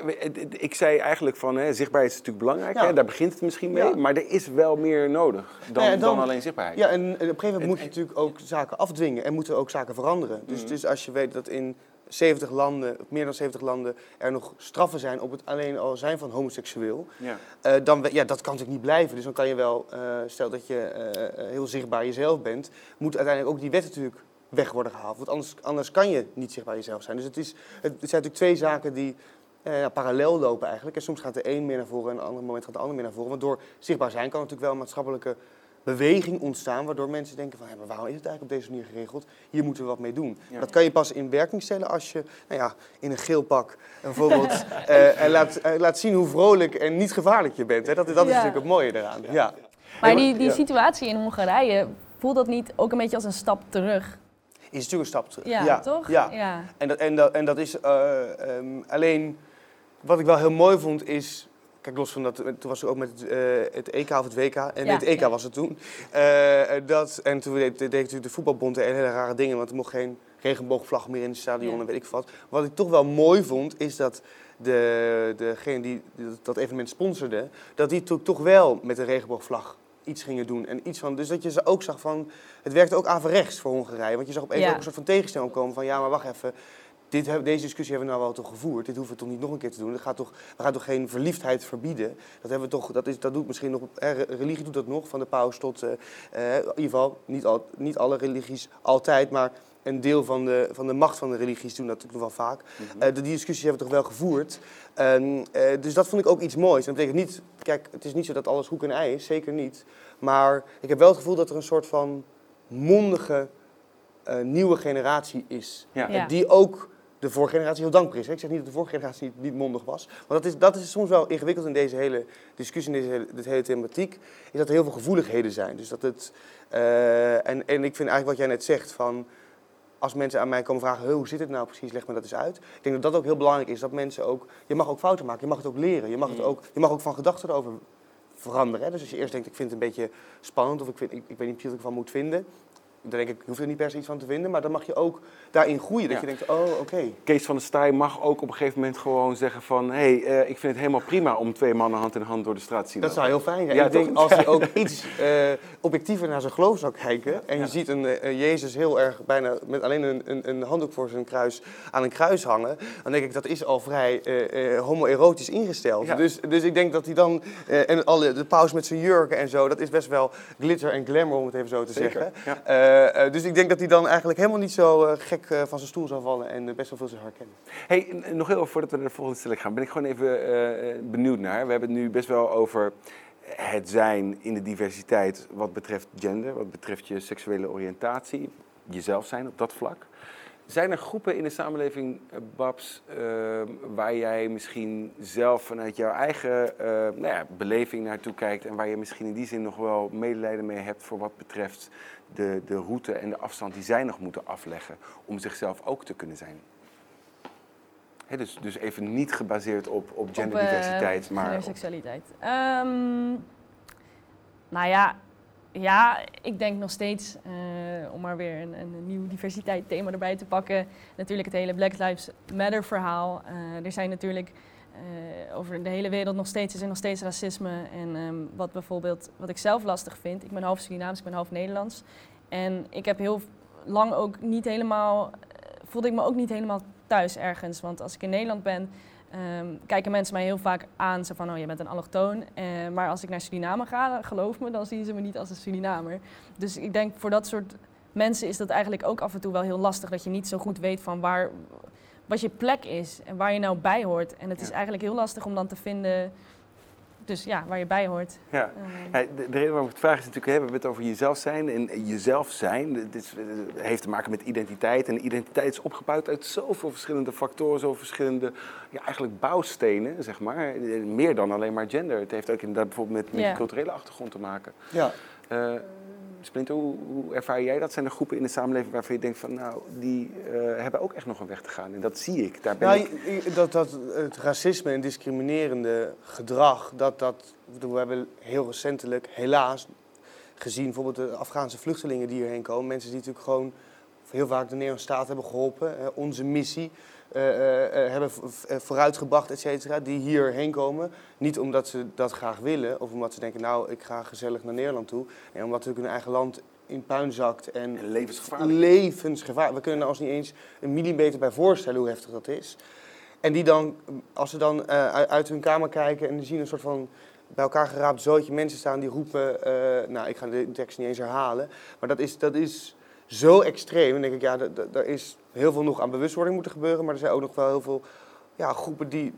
ik zei eigenlijk van hè, zichtbaarheid is natuurlijk belangrijk. Ja. Hè, daar begint het misschien mee. Ja. Maar er is wel meer nodig dan, Nou ja, dan- dan alleen zichtbaarheid. Ja, en, en op een gegeven moment En- moet je natuurlijk ook zaken afdwingen en moeten ook zaken veranderen. Dus, dus als je weet dat in 70 landen, meer dan 70 landen, er nog straffen zijn op het alleen al zijn van homoseksueel, Ja. eh, dan, ja, dat kan natuurlijk niet blijven. Dus dan kan je wel, eh, stel dat je eh, eh, heel zichtbaar jezelf bent, moet uiteindelijk ook die wet natuurlijk weg worden gehaald. Want anders, anders kan je niet zichtbaar jezelf zijn. Dus het, is, het, zijn natuurlijk twee zaken die eh, ja, parallel lopen eigenlijk. En soms gaat de een meer naar voren en op een ander moment gaat de ander meer naar voren. Want door zichtbaar zijn kan natuurlijk wel een maatschappelijke beweging ontstaan, waardoor mensen denken van, hé, maar waarom is het eigenlijk op deze manier geregeld? Hier moeten we wat mee doen. Ja. Dat kan je pas in werking stellen als je nou ja, in een geel pak bijvoorbeeld <laughs> eh, eh, laat, eh, laat zien hoe vrolijk en niet gevaarlijk je bent. Hè? Dat, dat is Ja. natuurlijk het mooie eraan. Ja. Maar die, die Ja. situatie in Hongarije, voelt dat niet ook een beetje als een stap terug? Is natuurlijk een stap terug. Ja, toch? Ja. ja. En, dat, en, dat, en dat is eh, ehm, alleen wat ik wel heel mooi vond is. Kijk, los van dat, toen was er ook met het, eh, het EK of het WK. En nee, Ja, het EK ja. was het toen. Eh, dat, en toen deed, deed natuurlijk de voetbalbond hele rare dingen, want er mocht geen regenboogvlag meer in het stadion Ja. en weet ik wat. Wat ik toch wel mooi vond, is dat de, degene die dat- evenement sponsorde, dat die to- toch wel met een regenboogvlag iets gingen doen. En iets van, dus dat je ze ook zag van, het werkte ook averechts voor Hongarije. Want je zag Ja. ook een soort van tegenstelling komen van, ja, maar wacht even. Dit, deze discussie hebben we nou wel toch gevoerd. Dit hoeven we toch niet nog een keer te doen. Dat gaat toch, we gaan toch geen verliefdheid verbieden. Dat, hebben we toch, dat, is, dat doet misschien nog. hè, religie doet dat nog, van de paus tot. eh, eh, in ieder geval, niet, al, niet alle religies altijd, maar een deel van de, van de macht van de religies doen dat natuurlijk nog wel vaak. Mhm. Eh, de- die discussie hebben we toch wel gevoerd. Ehm, eh, dus dat vond ik ook iets moois. Dat betekent niet, kijk, het is niet zo dat alles hoek en ei is, zeker niet. Maar ik heb wel het gevoel dat er een soort van mondige eh, nieuwe generatie is. Ja. Ja. Die ook de vorige generatie heel dankbaar is. hè. Ik zeg niet dat de vorige generatie niet, niet mondig was. Maar dat is, dat is soms wel ingewikkeld in deze hele discussie, in deze hele, dit hele thematiek. Is dat er heel veel gevoeligheden zijn. Dus dat het, eh, en, en ik vind eigenlijk wat jij net zegt van als mensen aan mij komen vragen, "Huh, hoe zit het nou precies, leg me dat eens uit. Ik denk dat dat ook heel belangrijk is, dat mensen ook, je mag ook fouten maken, je mag het ook leren, je mag, het Mm. ook, je mag ook van gedachten erover veranderen. Hè? Dus als je eerst denkt, ik vind het een beetje spannend of ik, vind, ik, ik weet niet precies wat ik van moet vinden, dan denk ik, je hoeft er niet per se iets van te vinden, maar dan mag je ook daarin groeien. Dat Ja. je denkt, oh, oké. Kees van der Staaij mag ook op een gegeven moment gewoon zeggen van... hé, hey, eh, ik vind het helemaal prima om twee mannen hand in hand door de straat te zien Dat zou heel fijn zijn. Ja, ik denk als hij <laughs> ook iets eh, objectiever naar zijn geloof zou kijken. En je Ja. ziet een eh, Jezus heel erg bijna met alleen een, een, een handdoek voor zijn kruis aan een kruis hangen. Dan denk ik dat is al vrij homoerotisch ingesteld. Ja. Dus, dus ik denk dat hij dan. en alle, de paus met zijn jurken en zo. Dat is best wel glitter en glamour om het even zo te Zeker, zeggen. Eh, eh, dus ik denk dat hij dan eigenlijk helemaal niet zo eh, gek van zijn stoel zou vallen. En best wel veel zou herkennen. Hey, nog heel even voordat we naar de volgende stelling gaan, ben ik gewoon even benieuwd naar. We hebben het nu best wel over het zijn in de diversiteit wat betreft gender, wat betreft je seksuele oriëntatie, jezelf zijn op dat vlak. Zijn er groepen in de samenleving, Babs, eh, waar jij misschien zelf vanuit jouw eigen nou ja, beleving naartoe kijkt en waar je misschien in die zin nog wel medelijden mee hebt voor wat betreft de, de route en de afstand die zij nog moeten afleggen om zichzelf ook te kunnen zijn? Dus, dus even niet gebaseerd op, op genderdiversiteit, Op, eh, maar op- genderseksualiteit. Ehm, nou ja, ja, ik denk nog steeds, eh, om maar weer een, een nieuw diversiteit thema erbij te pakken, natuurlijk het hele Black Lives Matter verhaal. Eh, er zijn natuurlijk eh, over de hele wereld nog steeds, is er nog steeds racisme. En ehm, wat bijvoorbeeld, wat ik zelf lastig vind, ik ben half Surinaams, ik ben half Nederlands. En ik heb heel lang ook niet helemaal, eh, voelde ik me ook niet helemaal thuis ergens. Want als ik in Nederland ben, ehm, kijken mensen mij heel vaak aan, zo van, oh, je bent een allochtoon. Eh, maar als ik naar Suriname ga, geloof me, dan zien ze me niet als een Surinamer. Dus ik denk, voor dat soort mensen is dat eigenlijk ook af en toe wel heel lastig, dat je niet zo goed weet van waar, wat je plek is en waar je nou bij hoort. En het is eigenlijk heel lastig om dan te vinden, dus ja, waar je bij hoort. Ja. Eh, Ja, de, de reden waarom ik het vraag is natuurlijk, hè, we hebben het over jezelf zijn. En jezelf zijn, dit is, eh, heeft te maken met identiteit. En identiteit is opgebouwd uit zoveel verschillende factoren, zoveel verschillende ja, eigenlijk bouwstenen, zeg maar. Eh, Meer dan alleen maar gender. Het heeft ook inderdaad bijvoorbeeld met, met Ja. je culturele achtergrond te maken. Ja. Eh, Splinter, hoe, hoe ervaar jij dat? Zijn er groepen in de samenleving waarvan je denkt van nou, die eh, hebben ook echt nog een weg te gaan? En dat zie ik. Daar ben Nou, ik. dat, dat het racisme en discriminerende gedrag, dat, dat, we hebben heel recentelijk helaas gezien, bijvoorbeeld de Afghaanse vluchtelingen die hierheen komen. Mensen die natuurlijk gewoon heel vaak de Nederlandse staat hebben geholpen, eh, onze missie hebben v- v- eh, vooruitgebracht, et cetera, die hierheen komen. Niet omdat ze dat graag willen of omdat ze denken, nou, ik ga gezellig naar Nederland toe. Nee, omdat natuurlijk hun eigen land in puin zakt en En levensgevaarlijk. levensgevaar. We kunnen er ons niet eens een millimeter bij voorstellen hoe heftig dat is. En die dan, als ze dan eh, uit- hun kamer kijken en zien een soort van bij elkaar geraapt zootje mensen staan die roepen, eh, nou ik ga de tekst niet eens herhalen, maar dat is, dat is zo extreem. Dan denk ik, ja, da- da- daar is heel veel nog aan bewustwording moeten gebeuren, maar er zijn ook nog wel heel veel ja, groepen die,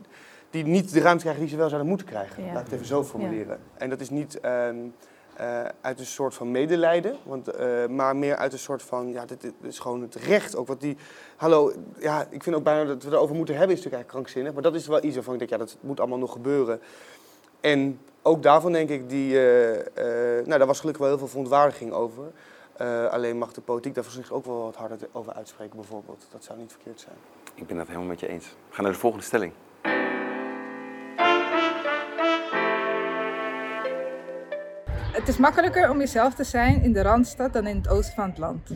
die niet de ruimte krijgen die ze wel zouden moeten krijgen. Ja. Laat ik het even zo formuleren. En dat is niet ehm, eh, uit een soort van medelijden, want, eh, maar meer uit een soort van, ja, dit, dit is gewoon het recht ook. Wat die, hallo, ja, ik vind ook bijna dat we erover moeten hebben, is natuurlijk eigenlijk krankzinnig. Maar dat is wel iets waarvan ik denk, ja, dat moet allemaal nog gebeuren. En ook daarvan denk ik, die, eh, nou, daar was gelukkig wel heel veel verontwaardiging over. Eh, alleen mag de politiek daar zich ook wel wat harder over uitspreken, bijvoorbeeld. Dat zou niet verkeerd zijn. Ik ben dat helemaal met je eens. We gaan naar de volgende stelling. Het is makkelijker om jezelf te zijn in de Randstad dan in het oosten van het land. <laughs>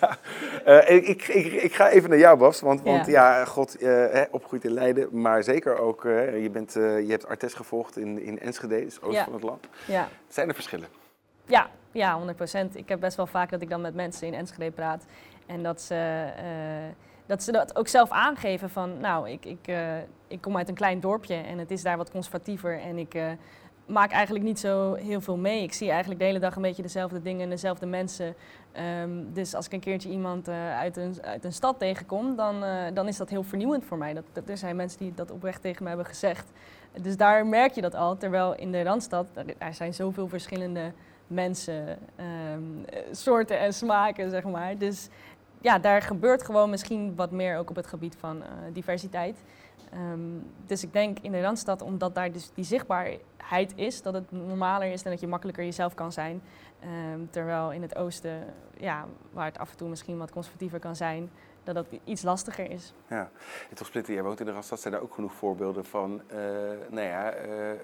Ja, eh, ik, ik, ik, ik ga even naar jou, Babs. Want, want Ja. ja, god, eh, hè, opgegroeid in Leiden, maar zeker ook, eh, je, bent, eh, je hebt Artes gevolgd in, in Enschede, dus oosten Ja. van het land. Ja. Zijn er verschillen? Ja, ja, 100%. Ik heb best wel vaak dat ik dan met mensen in Enschede praat. En dat ze, eh, dat, ze dat ook zelf aangeven van, nou, ik, ik, eh, ik kom uit een klein dorpje en het is daar wat conservatiever. En ik eh, maak eigenlijk niet zo heel veel mee. Ik zie eigenlijk de hele dag een beetje dezelfde dingen en dezelfde mensen. Ehm, dus als ik een keertje iemand uit, een, uit een stad tegenkom, dan, dan is dat heel vernieuwend voor mij. Dat, er zijn mensen die dat oprecht tegen me hebben gezegd. Dus daar merk je dat al. Terwijl in de Randstad, er zijn zoveel verschillende mensen, ehm, eh, soorten en smaken, zeg maar. Dus ja, daar gebeurt gewoon misschien wat meer ook op het gebied van eh, diversiteit. Ehm, dus ik denk in de Randstad, omdat daar dus die zichtbaarheid is, dat het normaler is en dat je makkelijker jezelf kan zijn. Ehm, terwijl in het oosten, ja, waar het af en toe misschien wat conservatiever kan zijn, dat dat iets lastiger is. Ja, en toch Splitter, jij woont in de Randstad, zijn er ook genoeg voorbeelden van, eh, nou ja, eh, eh,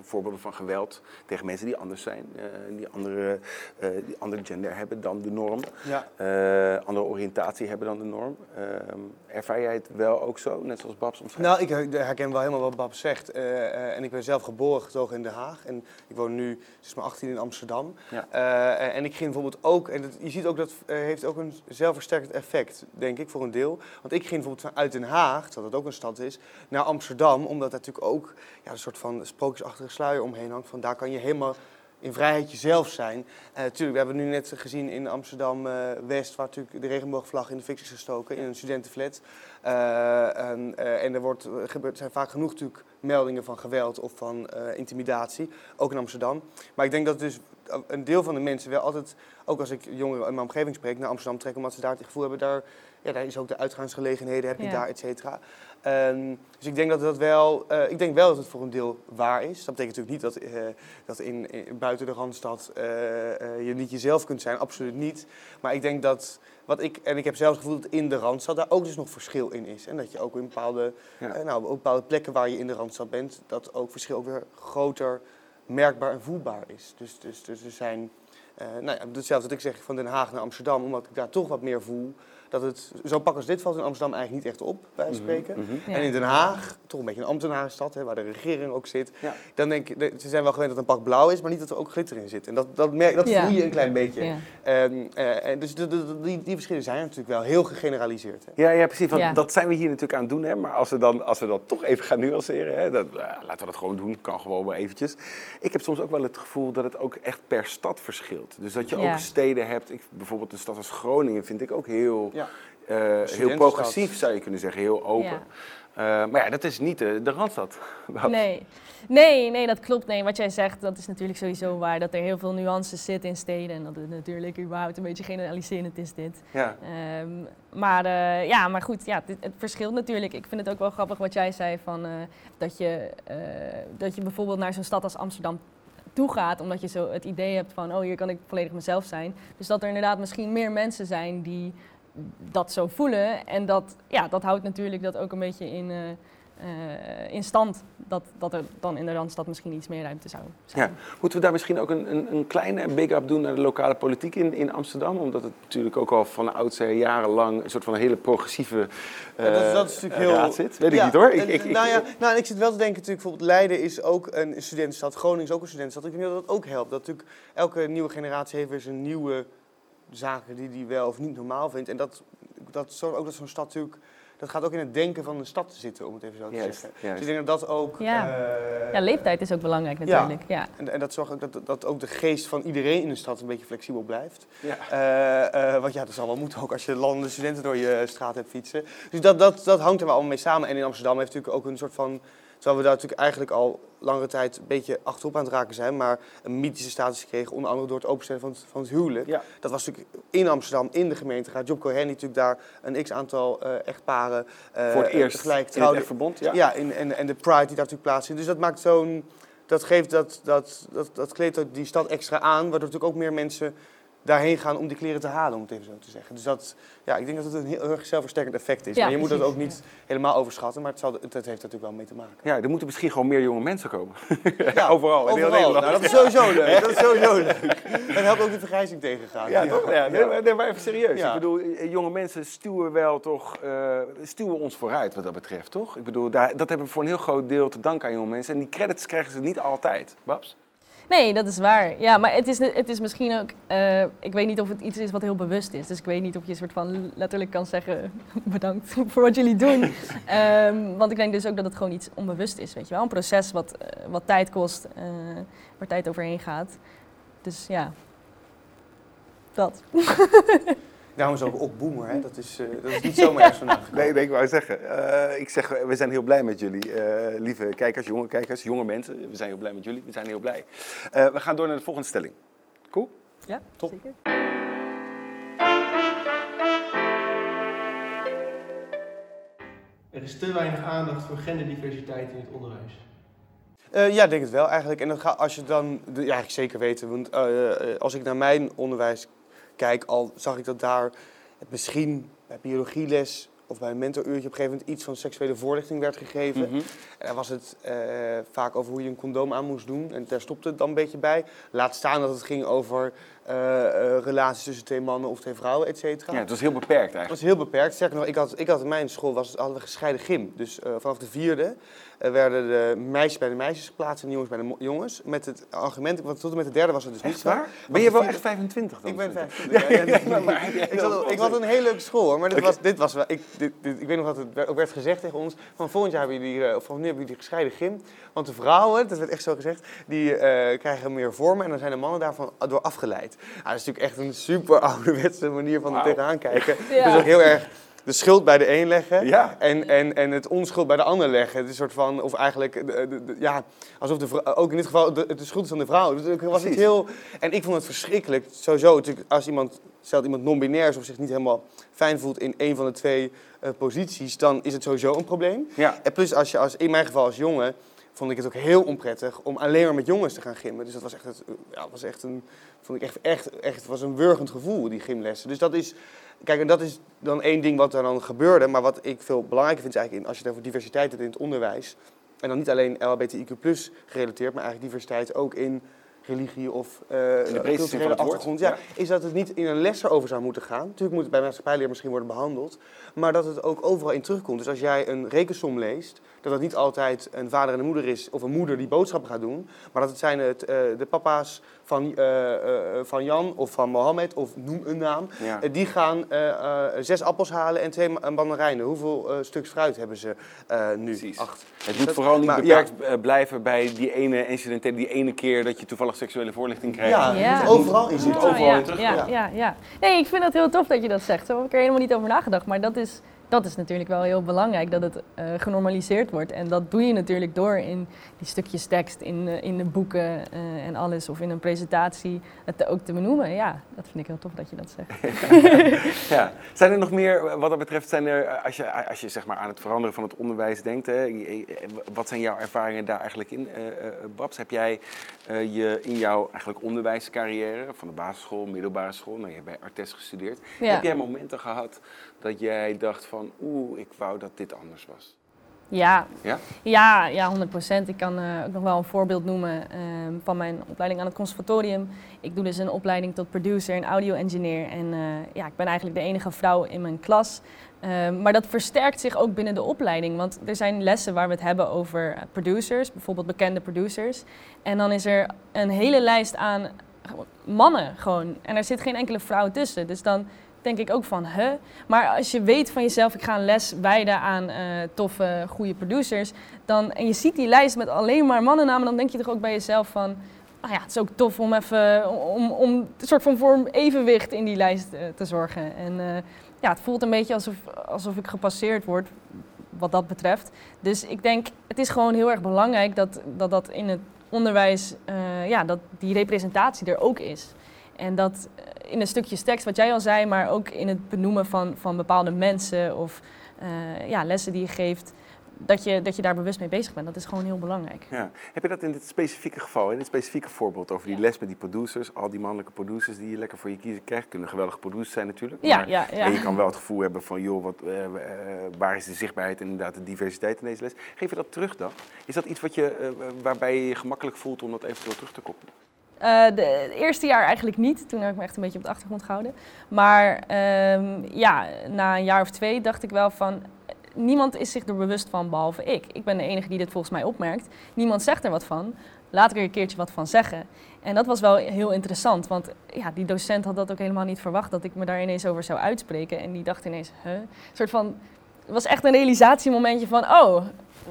voorbeelden van geweld tegen mensen die anders zijn, eh, die, andere, eh, die andere gender hebben dan de norm, Ja. eh, andere oriëntatie hebben dan de norm. Ehm, ervaar jij het wel ook zo, net zoals Babs omschrijft? Nou, ik her- herken wel helemaal wat Bab zegt. Eh, eh, en ik ben zelf geboren getogen in Den Haag. En ik woon nu sinds mijn 18 in Amsterdam. Ja. Eh, en ik ging bijvoorbeeld ook, en dat, je ziet ook dat heeft ook een zelfversterkend effect, denk ik, voor een deel. Want ik ging bijvoorbeeld vanuit Den Haag, dat ook een stad is, naar Amsterdam. Omdat er natuurlijk ook ja, een soort van sprookjesachtige sluier omheen hangt. Van daar kan je helemaal in vrijheid jezelf zijn. Eh tuurlijk, we hebben nu net gezien in Amsterdam-West, waar natuurlijk de regenboogvlag in de fik is gestoken, in een studentenflat. Eh, en, eh, en er wordt, gebeurt, zijn vaak genoeg natuurlijk meldingen van geweld of van eh, intimidatie, ook in Amsterdam. Maar ik denk dat dus een deel van de mensen wel altijd, ook als ik jongeren in mijn omgeving spreek, naar Amsterdam trekken, omdat ze daar het gevoel hebben, daar, ja, daar is ook de uitgaansgelegenheden, heb je Ja. daar, et cetera. Ehm, dus ik denk dat dat wel, eh, ik denk wel dat het voor een deel waar is. Dat betekent natuurlijk niet dat, eh, dat in, in- buiten de Randstad eh, eh, je niet jezelf kunt zijn, absoluut niet. Maar ik denk dat, wat ik, en ik heb zelfs het gevoel dat in de Randstad daar ook dus nog verschil in is. En dat je ook in bepaalde, Ja. eh, nou, op bepaalde plekken waar je in de Randstad bent, dat ook verschil ook weer groter merkbaar en voelbaar is. Dus, dus, dus er zijn, eh, nou ja, hetzelfde wat ik zeg van Den Haag naar Amsterdam, omdat ik daar toch wat meer voel. Dat het, zo pak als dit valt in Amsterdam eigenlijk niet echt op, bij van spreken. Mhm. Ja. En in Den Haag, toch een beetje een ambtenarenstad, hè, waar de regering ook zit. Ja. Dan denk ik, ze zijn wel gewend dat een pak blauw is, maar niet dat er ook glitter in zit. En dat, dat, merk, dat Ja. voel je een klein beetje. Ja. Ehm, eh, en dus de, de- de- die, die verschillen zijn natuurlijk wel heel gegeneraliseerd. Hè. Ja, ja, precies. Want Ja. dat zijn we hier natuurlijk aan het doen. Hè? Maar als we, dan, als we dat toch even gaan nuanceren, hè, dat, eh, laten we dat gewoon doen. Kan gewoon wel eventjes. Ik heb soms ook wel het gevoel dat het ook echt per stad verschilt. Dus dat je Ja. ook steden hebt. Ik, bijvoorbeeld een stad als Groningen vind ik ook heel, Ja. eh, heel progressief, zou je kunnen zeggen. Heel open. Eh, maar ja, dat is niet de, de Randstad. <laughs> Nee. nee, nee, dat klopt. Nee, wat jij zegt, dat is natuurlijk sowieso waar. Dat er heel veel nuances zitten in steden. En dat het natuurlijk überhaupt een beetje generaliserend is dit. Ja. Ehm, maar, eh, ja, maar goed, ja, het, het verschilt natuurlijk. Ik vind het ook wel grappig wat jij zei van, eh, dat, je, eh, dat je bijvoorbeeld naar zo'n stad als Amsterdam toe gaat, omdat je zo het idee hebt van, oh, hier kan ik volledig mezelf zijn. Dus dat er inderdaad misschien meer mensen zijn die dat zo voelen. En dat, ja, dat houdt natuurlijk dat ook een beetje in, eh, eh, in stand. Dat, dat er dan in de Randstad misschien iets meer ruimte zou zijn. Ja. Moeten we daar misschien ook een, een, een kleine big-up doen naar de lokale politiek in, in Amsterdam? Omdat het natuurlijk ook al van oudsher jarenlang een soort van hele progressieve Ja, dat, is- dat is eh, natuurlijk heel... raad zit. Weet ik Ja, niet hoor. Ik, ik, ik, nou ja, nou, en ik zit wel te denken, natuurlijk, bijvoorbeeld Leiden is ook een studentenstad, Groningen is ook een studentenstad. Ik denk dat dat ook helpt. Dat natuurlijk elke nieuwe generatie heeft weer zijn nieuwe zaken die die wel of niet normaal vindt. En dat, dat zorgt ook dat zo'n stad natuurlijk, dat gaat ook in het denken van een stad zitten, om het even zo te Juist, zeggen. juist. Dus ik denk dat dat ook... Ja. eh, Ja, leeftijd is ook belangrijk natuurlijk. Ja. En, en dat zorgt ook dat, dat ook de geest van iedereen in de stad een beetje flexibel blijft. Ja. Eh, eh, want ja, dat zal wel moeten ook als je landende studenten door je straat hebt fietsen. Dus dat, dat, dat hangt er wel allemaal mee samen. En in Amsterdam heeft natuurlijk ook een soort van... Terwijl we daar natuurlijk eigenlijk al langere tijd een beetje achterop aan het raken zijn... maar een mythische status gekregen, onder andere door het openstellen van het, van het huwelijk. Ja. Dat was natuurlijk in Amsterdam, in de gemeenteraad. Job Cohen die natuurlijk daar een x-aantal eh, echtparen... eh, Voor het eerst tegelijk trouwde. verbond. Ja. Ja, en, en, en de pride die daar natuurlijk plaatsvindt. Dus dat maakt zo'n. Dat geeft dat, dat, dat, dat kleedt die stad extra aan, waardoor natuurlijk ook meer mensen daarheen gaan om die kleren te halen, om het even zo te zeggen. Dus dat, ja, ik denk dat het een heel, heel erg zelfversterkend effect is. Ja, maar je moet dat ook niet helemaal overschatten, maar het, zal, het heeft er natuurlijk wel mee te maken. Ja, er moeten misschien gewoon meer jonge mensen komen. <laughs> Ja, overal, in heel Overal. Nederland. Nou, dat is sowieso leuk. Dat is sowieso leuk. Dat helpt ook de vergrijzing tegengaan. Ja, toch? Ja, nee, maar, nee, maar even serieus. Ja. Ik bedoel, eh, jonge mensen stuwen wel toch, eh, stuwen ons vooruit wat dat betreft, toch? Ik bedoel, daar, dat hebben we voor een heel groot deel te danken aan jonge mensen. En die credits krijgen ze niet altijd. Babs? Nee, dat is waar. Ja, maar het is, het is misschien ook. eh, ik weet niet of het iets is wat heel bewust is. Dus ik weet niet of je een soort van letterlijk kan zeggen: <laughs> bedankt voor wat jullie doen. <laughs> Ehm, want ik denk dus ook dat het gewoon iets onbewust is. Weet je wel, een proces wat, eh, wat tijd kost, eh, waar tijd overheen gaat. Dus ja, dat. <laughs> Daarom is ook op boomer, hè. Dat, is, eh, dat is niet zomaar ergens vandaag. Nee, nee, ik wou zeggen. eh, ik zeg, we zijn heel blij met jullie, eh, lieve kijkers, jonge kijkers, jonge mensen. We zijn heel blij met jullie, we zijn heel blij. Eh, we gaan door naar de volgende stelling. Cool? Ja, Top. zeker. Er is te weinig aandacht voor genderdiversiteit in het onderwijs. Eh, ja, ik denk het wel eigenlijk. En dat gaat, als je dan, ja, eigenlijk zeker weten. Want als ik naar mijn onderwijs kijk, al zag ik dat daar het misschien bij biologieles of bij een mentoruurtje op een gegeven moment iets van seksuele voorlichting werd gegeven. Mhm. En daar was het eh, vaak over hoe je een condoom aan moest doen. En daar stopte het dan een beetje bij. Laat staan dat het ging over relaties tussen twee mannen of twee vrouwen, et cetera. Ja, het was heel beperkt eigenlijk. was heel beperkt. Sterker nog, ik had, ik had in mijn school was, hadden we gescheiden gym. Dus eh, vanaf de vierde eh, werden de meisjes bij de meisjes geplaatst en de jongens bij de jongens. Met het argument, want tot en met de derde was het dus niet Echt waar? Ben je wel echt 25 dan? Ik ben Vijf. 25. Ja, <laughs> ja, maar- ik, zat, wel- ik had een hele leuke school hoor, maar dit was, dit was wel, ik, dit, dit- ik weet nog dat het ook werd gezegd tegen ons, van volgend jaar hebben jullie, eh, of van nu hebben jullie gescheiden gym, want de vrouwen, dat werd echt zo gezegd, die eh, krijgen meer vormen en dan zijn de mannen daarvan door afgeleid. Nou, dat is natuurlijk echt een super <laughs> ouderwetse manier van er Wauw. tegenaan kijken. <laughs> Ja. Dus ook heel erg de schuld bij de een leggen Ja. en, en, en het onschuld bij de ander leggen. Het is soort van, of eigenlijk, de, de- de- ja, alsof de ook in dit geval de, de schuld is van de vrouw. Dus het was Precies. niet heel, en ik vond het verschrikkelijk. Sowieso, natuurlijk, als iemand, stelt iemand non-binair is of zich niet helemaal fijn voelt in een van de twee eh, posities, dan is het sowieso een probleem. Ja. En plus, als je als, in mijn geval als jongen, vond ik het ook heel onprettig om alleen maar met jongens te gaan gymmen. Dus dat was echt, het, ja, was echt een, vond ik echt, echt, echt, was een wurgend gevoel, die gymlessen. Dus dat is, kijk, en dat is dan één ding wat er dan gebeurde. Maar wat ik veel belangrijker vind is eigenlijk, als je het over diversiteit hebt in het onderwijs, en dan niet alleen LHBTIQ gerelateerd, maar eigenlijk diversiteit ook in religie of eh van culturele achtergrond. Ja, ja. is dat het niet in een les erover zou moeten gaan. Natuurlijk moet het bij maatschappijleer misschien worden behandeld. Maar dat het ook overal in terugkomt. Dus als jij een rekensom leest, dat het niet altijd een vader en een moeder is, of een moeder die boodschappen gaat doen. Maar dat het zijn het, eh, de papa's van, eh, van Jan of van Mohammed, of noem een naam. Ja. Die gaan zes appels halen en twee ma- mandarijnen. Hoeveel stuks fruit hebben ze nu? Precies. Acht. Het moet Dat- vooral niet maar beperkt blijven bij die ene incidentele, die ene keer dat je toevallig seksuele voorlichting krijgt. Ja, Ja. het overal in. Oh, overal ja, in terug. ja, Ja. ja, ja. Nee, ik vind dat heel tof dat je dat zegt. Daar heb ik er helemaal niet over nagedacht. Maar dat is dat is natuurlijk wel heel belangrijk, dat het eh, genormaliseerd wordt. En dat doe je natuurlijk door in die stukjes tekst, in, eh, in de boeken eh, en alles, of in een presentatie, het ook te benoemen. Ja, dat vind ik heel tof dat je dat zegt. <laughs> ja. Zijn er nog meer, wat dat betreft, zijn er, als je, als je zeg maar aan het veranderen van het onderwijs denkt, hè, wat zijn jouw ervaringen daar eigenlijk in? Babs, heb jij je in jouw eigenlijk onderwijscarrière, van de basisschool, middelbare school, nou, je hebt bij Artes gestudeerd, heb jij momenten gehad dat jij dacht van, oeh, ik wou dat dit anders was? Ja, ja? ja, ja 100% Ik kan uh, ook nog wel een voorbeeld noemen ehm, van mijn opleiding aan het conservatorium. Ik doe dus een opleiding tot producer en audio-engineer. En uh, ja, ik ben eigenlijk de enige vrouw in mijn klas. Ehm, maar dat versterkt zich ook binnen de opleiding. Want er zijn lessen waar we het hebben over eh, producers, bijvoorbeeld bekende producers. En dan is er een hele lijst aan mannen gewoon. En er zit geen enkele vrouw tussen. Dus dan denk ik ook van, hè? Maar als je weet van jezelf, ik ga een les wijden aan uh, toffe, goede producers, dan, en je ziet die lijst met alleen maar mannennamen, dan denk je toch ook bij jezelf van, nou ja, het is ook tof om even, om, om een soort van vorm evenwicht in die lijst uh, te zorgen. En uh, ja, het voelt een beetje alsof, alsof ik gepasseerd word, wat dat betreft. Dus ik denk, het is gewoon heel erg belangrijk dat dat, dat in het onderwijs, ja, dat die representatie er ook is. En dat eh, in een stukje tekst, wat jij al zei, maar ook in het benoemen van, van bepaalde mensen of uh, ja, lessen die je geeft, dat je, dat je daar bewust mee bezig bent. Dat is gewoon heel belangrijk. Ja. Heb je dat in dit specifieke geval, in dit specifieke voorbeeld over die les met die producers, al die mannelijke producers die je lekker voor je kiezen krijgt, kunnen geweldige producers zijn natuurlijk. Ja, maar, ja, ja. En je kan wel het gevoel hebben van, joh, wat, uh, uh, waar is de zichtbaarheid en inderdaad de diversiteit in deze les? Geef je dat terug dan? Is dat iets wat je, waarbij je je gemakkelijk voelt om dat eventueel terug te koppelen? Uh, de, het eerste jaar eigenlijk niet. Toen heb ik me echt een beetje op de achtergrond gehouden. Maar um, ja, na een jaar of twee dacht ik wel van... Niemand is zich er bewust van, behalve ik. Ik ben de enige die dit volgens mij opmerkt. Niemand zegt er wat van. Laat ik er een keertje wat van zeggen. En dat was wel heel interessant, want ja, die docent had dat ook helemaal niet verwacht... dat ik me daar ineens over zou uitspreken. En die dacht ineens, huh? Een soort van... Het was echt een realisatiemomentje van, oh,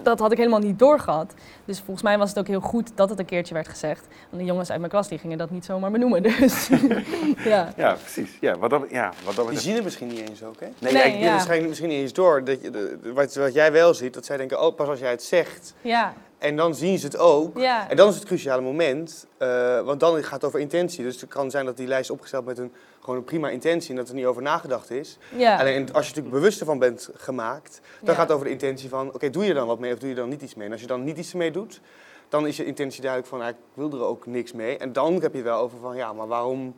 dat had ik helemaal niet doorgehad. Dus volgens mij was het ook heel goed dat het een keertje werd gezegd. Want de jongens uit mijn klas die gingen dat niet zomaar benoemen. <laughs> Dus, <laughs> ja. ja, precies. Ja, wat dat, ja, wat dat die zien het misschien niet eens ook, hè? Nee, nee ja. waarschijnlijk misschien niet eens door. Dat je, wat, wat, jij wel ziet, dat zij denken, oh, pas als jij het zegt... Ja. En dan zien ze het ook. Ja. En dan is het cruciale moment. Uh, want dan gaat het over intentie. Dus het kan zijn dat die lijst opgesteld met een, gewoon een prima intentie en dat er niet over nagedacht is. Ja. Alleen als je natuurlijk bewust ervan bent gemaakt, dan ja. gaat het over de intentie van: oké, doe je dan wat mee of doe je dan niet iets mee? En als je dan niet iets mee doet, dan is je intentie duidelijk van: ik wil er ook niks mee. En dan heb je wel over van: ja, maar waarom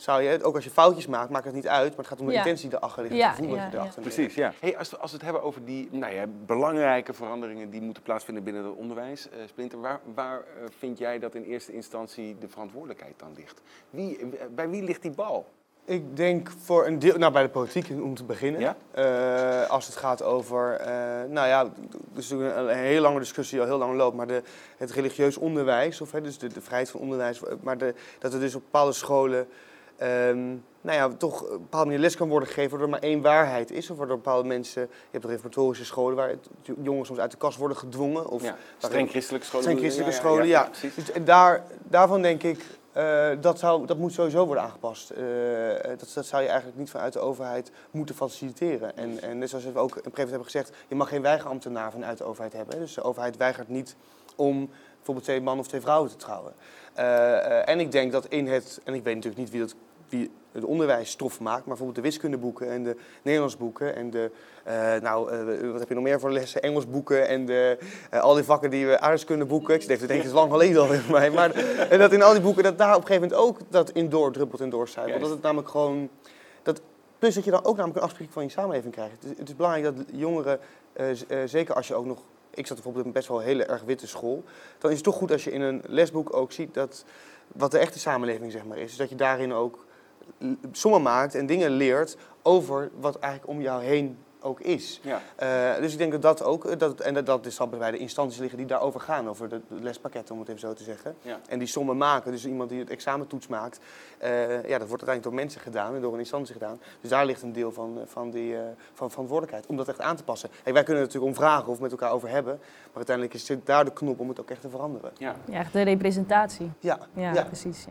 zou je, ook als je foutjes maakt, maakt het niet uit, maar het gaat om de ja. intentie erachter liggen, ja, het gevoel ja, dat je erachter ja. Precies, ja. Hey, als, we, als we het hebben over die nou ja, belangrijke veranderingen die moeten plaatsvinden binnen het onderwijs, uh, Splinter, waar, waar uh, vind jij dat in eerste instantie de verantwoordelijkheid dan ligt? Wie, bij wie ligt die bal? Ik denk voor een deel, nou bij de politiek om te beginnen. Ja? Uh, als het gaat over, nou ja, dus een, een hele lange discussie die al heel lang loopt, maar de, het religieus onderwijs, of hè, dus de, de vrijheid van onderwijs, maar de, dat er dus op bepaalde scholen Um, nou ja, toch op een bepaalde manier les kan worden gegeven, waardoor er maar één waarheid is. Of waardoor bepaalde mensen, je hebt de reformatorische scholen waar jongens soms uit de kast worden gedwongen. Of ja, streng christelijke scholen. Streng christelijke scholen, ja. Dus, en daar, daarvan denk ik, uh, dat, zou, dat moet sowieso worden aangepast. Uh, dat, dat zou je eigenlijk niet vanuit de overheid moeten faciliteren. En, en net zoals we ook in Prevet hebben gezegd, je mag geen weigerambtenaar vanuit de overheid hebben. Dus de overheid weigert niet om bijvoorbeeld twee mannen of twee vrouwen te trouwen. Uh, en ik denk dat in het, en ik weet natuurlijk niet wie dat wie het onderwijs stof maakt, maar bijvoorbeeld de wiskundeboeken en de Nederlandsboeken en de, uh, nou, uh, wat heb je nog meer voor lessen? Engelsboeken en de, uh, al die vakken die we aardrijkskundeboeken. Ik denk, het is lang geleden al voor mij. Maar en dat in al die boeken, dat daar op een gegeven moment ook dat in door druppelt en doorcijpelt. Dat het namelijk gewoon, dat, plus dat je dan ook namelijk een afspraak van je samenleving krijgt. Het is, het is belangrijk dat jongeren, zeker als je ook nog, ik zat bijvoorbeeld in best wel een hele erg witte school, dan is het toch goed als je in een lesboek ook ziet dat, wat de echte samenleving zeg maar is. Dus dat je daarin ook sommen maakt en dingen leert over wat eigenlijk om jou heen ook is. Ja. Uh, dus ik denk dat dat ook, dat, en dat, dat is bij de instanties liggen die daarover gaan, over de, de lespakketten om het even zo te zeggen. Ja. En die sommen maken, dus iemand die het examentoets maakt, uh, ja, dat wordt uiteindelijk door mensen gedaan en door een instantie gedaan. Dus daar ligt een deel van, van die uh, van verantwoordelijkheid, om dat echt aan te passen. Hey, wij kunnen er natuurlijk om vragen of met elkaar over hebben, maar uiteindelijk is het daar de knop om het ook echt te veranderen. Ja, ja de representatie. Ja, ja, ja. precies.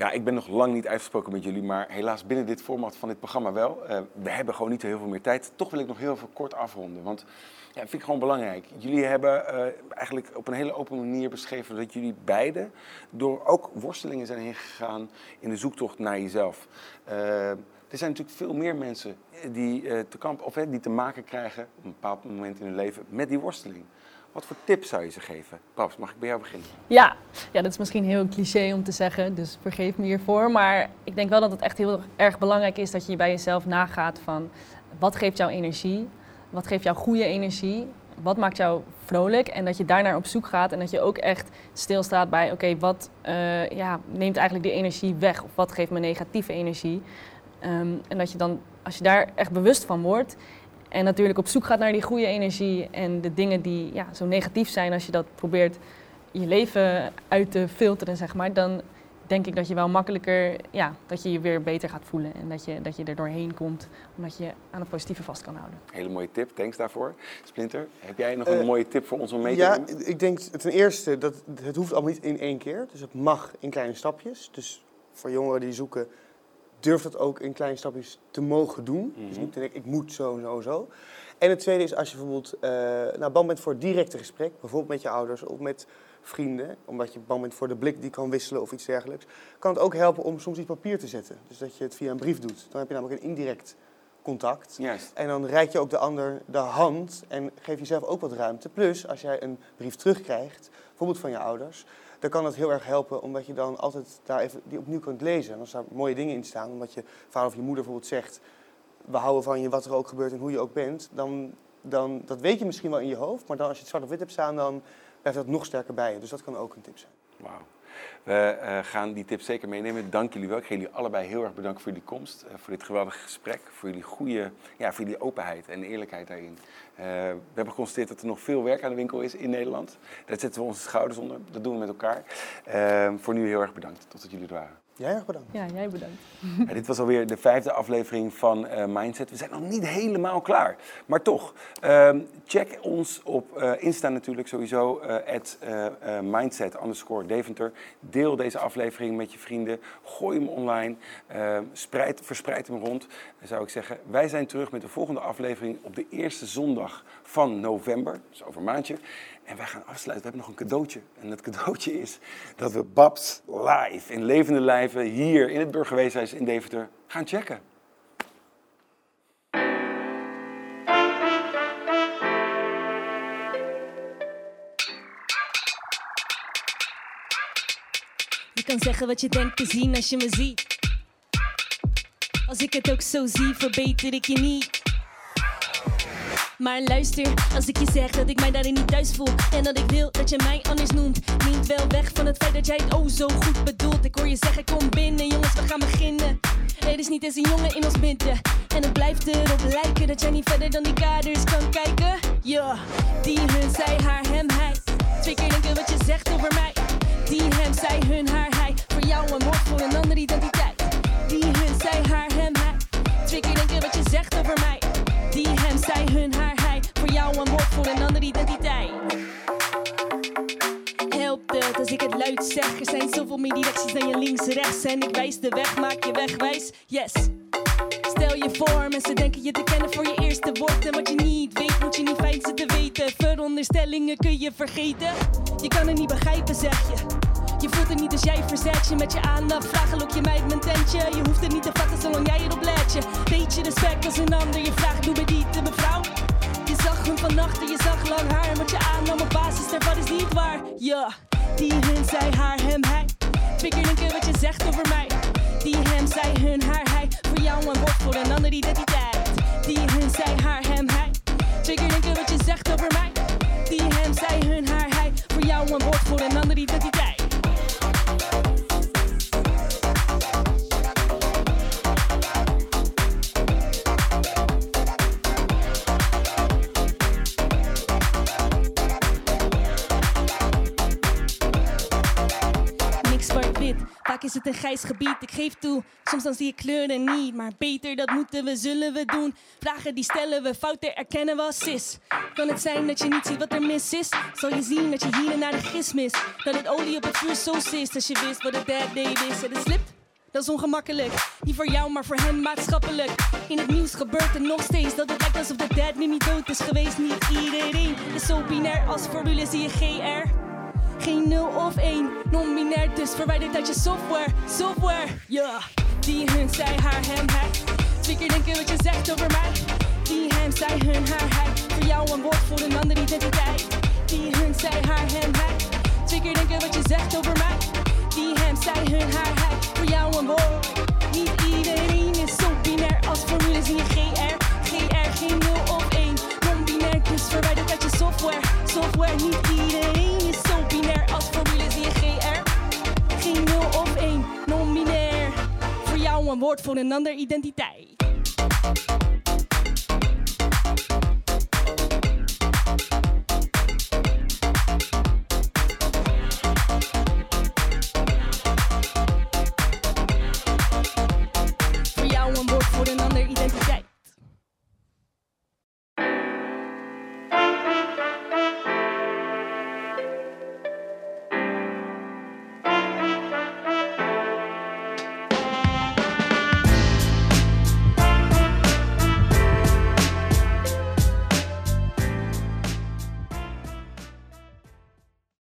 Ja. Ik ben nog lang niet uitgesproken met jullie, maar helaas binnen dit format van dit programma wel. Uh, we hebben gewoon niet heel veel meer tijd. Toch wil ik nog heel veel kort afronden, want ja, vind ik gewoon belangrijk. Jullie hebben uh, eigenlijk op een hele open manier beschreven dat jullie beiden door ook worstelingen zijn heen gegaan in de zoektocht naar jezelf. Uh, er zijn natuurlijk veel meer mensen die, te, kamp, of, die te maken krijgen op een bepaald moment in hun leven met die worsteling. Wat voor tips zou je ze geven? Paps, mag ik bij jou beginnen? Ja. ja, dat is misschien heel cliché om te zeggen, dus vergeef me hiervoor. Maar ik denk wel dat het echt heel erg belangrijk is dat je bij jezelf nagaat van wat geeft jou energie? Wat geeft jou goede energie? Wat maakt jou vrolijk? En dat je daarnaar op zoek gaat en dat je ook echt stilstaat bij, oké, wat uh, ja, neemt eigenlijk die energie weg? Of wat geeft me negatieve energie? Um, en dat je dan, als je daar echt bewust van wordt en natuurlijk op zoek gaat naar die goede energie en de dingen die ja, zo negatief zijn, als je dat probeert je leven uit te filteren, zeg maar, dan denk ik dat je wel makkelijker, ja, dat je je weer beter gaat voelen en dat je, dat je er doorheen komt, omdat je aan het positieve vast kan houden. Hele mooie tip, thanks daarvoor. Splinter, heb jij nog een uh, mooie tip voor ons om mee te ja, doen? Ja, ik denk ten eerste dat het hoeft allemaal niet in één keer, dus het mag in kleine stapjes. Dus voor jongeren die zoeken durf dat ook in kleine stapjes te mogen doen. Dus niet te denken, ik moet zo, zo, zo. En het tweede is als je bijvoorbeeld uh, nou, bang bent voor het directe gesprek, bijvoorbeeld met je ouders of met vrienden, omdat je bang bent voor de blik die kan wisselen of iets dergelijks, kan het ook helpen om soms iets papier te zetten. Dus dat je het via een brief doet. Dan heb je namelijk een indirect contact. Juist. En dan reik je ook de ander de hand en geef jezelf ook wat ruimte. Plus, als jij een brief terugkrijgt, bijvoorbeeld van je ouders, dan kan het heel erg helpen, omdat je dan altijd daar even die opnieuw kunt lezen. En als daar mooie dingen in staan, omdat je vader of je moeder bijvoorbeeld zegt, we houden van je wat er ook gebeurt en hoe je ook bent, dan, dan dat weet je misschien wel in je hoofd, maar dan als je het zwart op wit hebt staan, dan blijft dat nog sterker bij je. Dus dat kan ook een tip zijn. Wauw. We uh, gaan die tips zeker meenemen. Dank jullie wel. Ik ga jullie allebei heel erg bedanken voor jullie komst, uh, voor dit geweldige gesprek, voor jullie goede, ja, voor jullie openheid en eerlijkheid daarin. Uh, we hebben geconstateerd dat er nog veel werk aan de winkel is in Nederland. Daar zetten we onze schouders onder. Dat doen we met elkaar. voor nu heel erg bedankt. Tot dat jullie er waren. Jij erg bedankt. Ja, jij bedankt. <laughs> Ja, dit was alweer de vijfde aflevering van uh, Mindset. We zijn nog niet helemaal klaar. Maar toch, uh, check ons op uh, Insta natuurlijk sowieso. at mindset underscore Deventer. Deel deze aflevering met je vrienden. Gooi hem online. Spreid, verspreid hem rond. Zou ik zeggen, wij zijn terug met de volgende aflevering op de eerste zondag van november. Dus over een maandje. En wij gaan afsluiten. We hebben nog een cadeautje. En dat cadeautje is dat we Babs live, in levende lijven, hier in het Burgerweeshuis in Deventer gaan checken. Je kan zeggen wat je denkt te zien als je me ziet. Als ik het ook zo zie, verbeter ik je niet. Maar luister, als ik je zeg dat ik mij daarin niet thuis voel En dat ik wil dat je mij anders noemt Niet wel weg van het feit dat jij het oh zo goed bedoelt. Ik hoor je zeggen kom binnen jongens we gaan beginnen. Er is niet eens een jongen in ons midden En het blijft erop lijken dat jij niet verder dan die kaders kan kijken. Ja, die hun, zij, haar, hem, hij. Twee keer denken wat je zegt over mij. Die hem, zij, hun, haar, hij. Voor jou een woord voor een andere identiteit. Die hun, zij, haar, hem, hij. Twee keer denken wat je zegt over mij Die hem, zij, hun, haar, hij Voor jou een woord voor een andere identiteit. Helpt het als ik het luid zeg. Er zijn zoveel meer directies dan je links, rechts En ik wijs de weg, maak je wegwijs, yes. Stel je voor, mensen denken je te kennen voor je eerste woord. En wat je niet weet, moet je niet fijn zitten weten. Veronderstellingen kun je vergeten. Je kan het niet begrijpen, zeg je je voelt het niet als jij verzet je met je aandacht. Vragen lok je mij mijn tentje. Je hoeft het niet te vatten zolang jij erop let je. Weet je respect als een ander je vraagt, doe me die te mevrouw. Je zag hem vannacht en je zag lang haar. Wat je aannam op basis daarvan is niet waar. Ja, die hun, zij, haar, hem, hij. Twee keer wat je zegt over mij. Die hem, zij, hun, haar, hij. Voor jou een woord voor een andere identiteit. Die hun, zij, haar, hem, hij. Twee keer denken wat je zegt over mij. Die hem, zij, hun, haar, hij. Voor jou een woord voor een andere identiteit. Is het een grijs gebied, ik geef toe. Soms dan zie je kleuren niet, maar beter dat moeten we, zullen we doen. Vragen die stellen we, fouten erkennen we als sis. Kan het zijn dat je niet ziet wat er mis is? Zal je zien dat je hier en naar de gis mist? Dat het olie op het vuur zo is als je wist wat het dad day is. En het slipt, dat is ongemakkelijk. Niet voor jou, maar voor hen maatschappelijk. In het nieuws gebeurt er nog steeds dat het lijkt alsof de dad niet dood is geweest. Niet iedereen is zo binair als formule zie je GR. Geen 0 of 1, non-binair, dus verwijderd uit je software. Software, ja. Die, hun, zij, haar, hem, hij. Twee keer denken wat je zegt over mij. Die, hem, zij, hun, haar, hij. Voor jou een woord, voor een ander identiteit. Die, hun, zij, haar, hem, hij. Twee keer denken wat je zegt over mij. Die, hem, zij, hun, haar, hij. Voor jou een woord. Niet iedereen is zo binair als formules in je GR. GR, geen 0 of 1. Non-binair, dus verwijderd uit je software. Software, niet iedereen formules in GR? Geen 0 of 1, non-binair. Voor jou een woord voor een ander identiteit.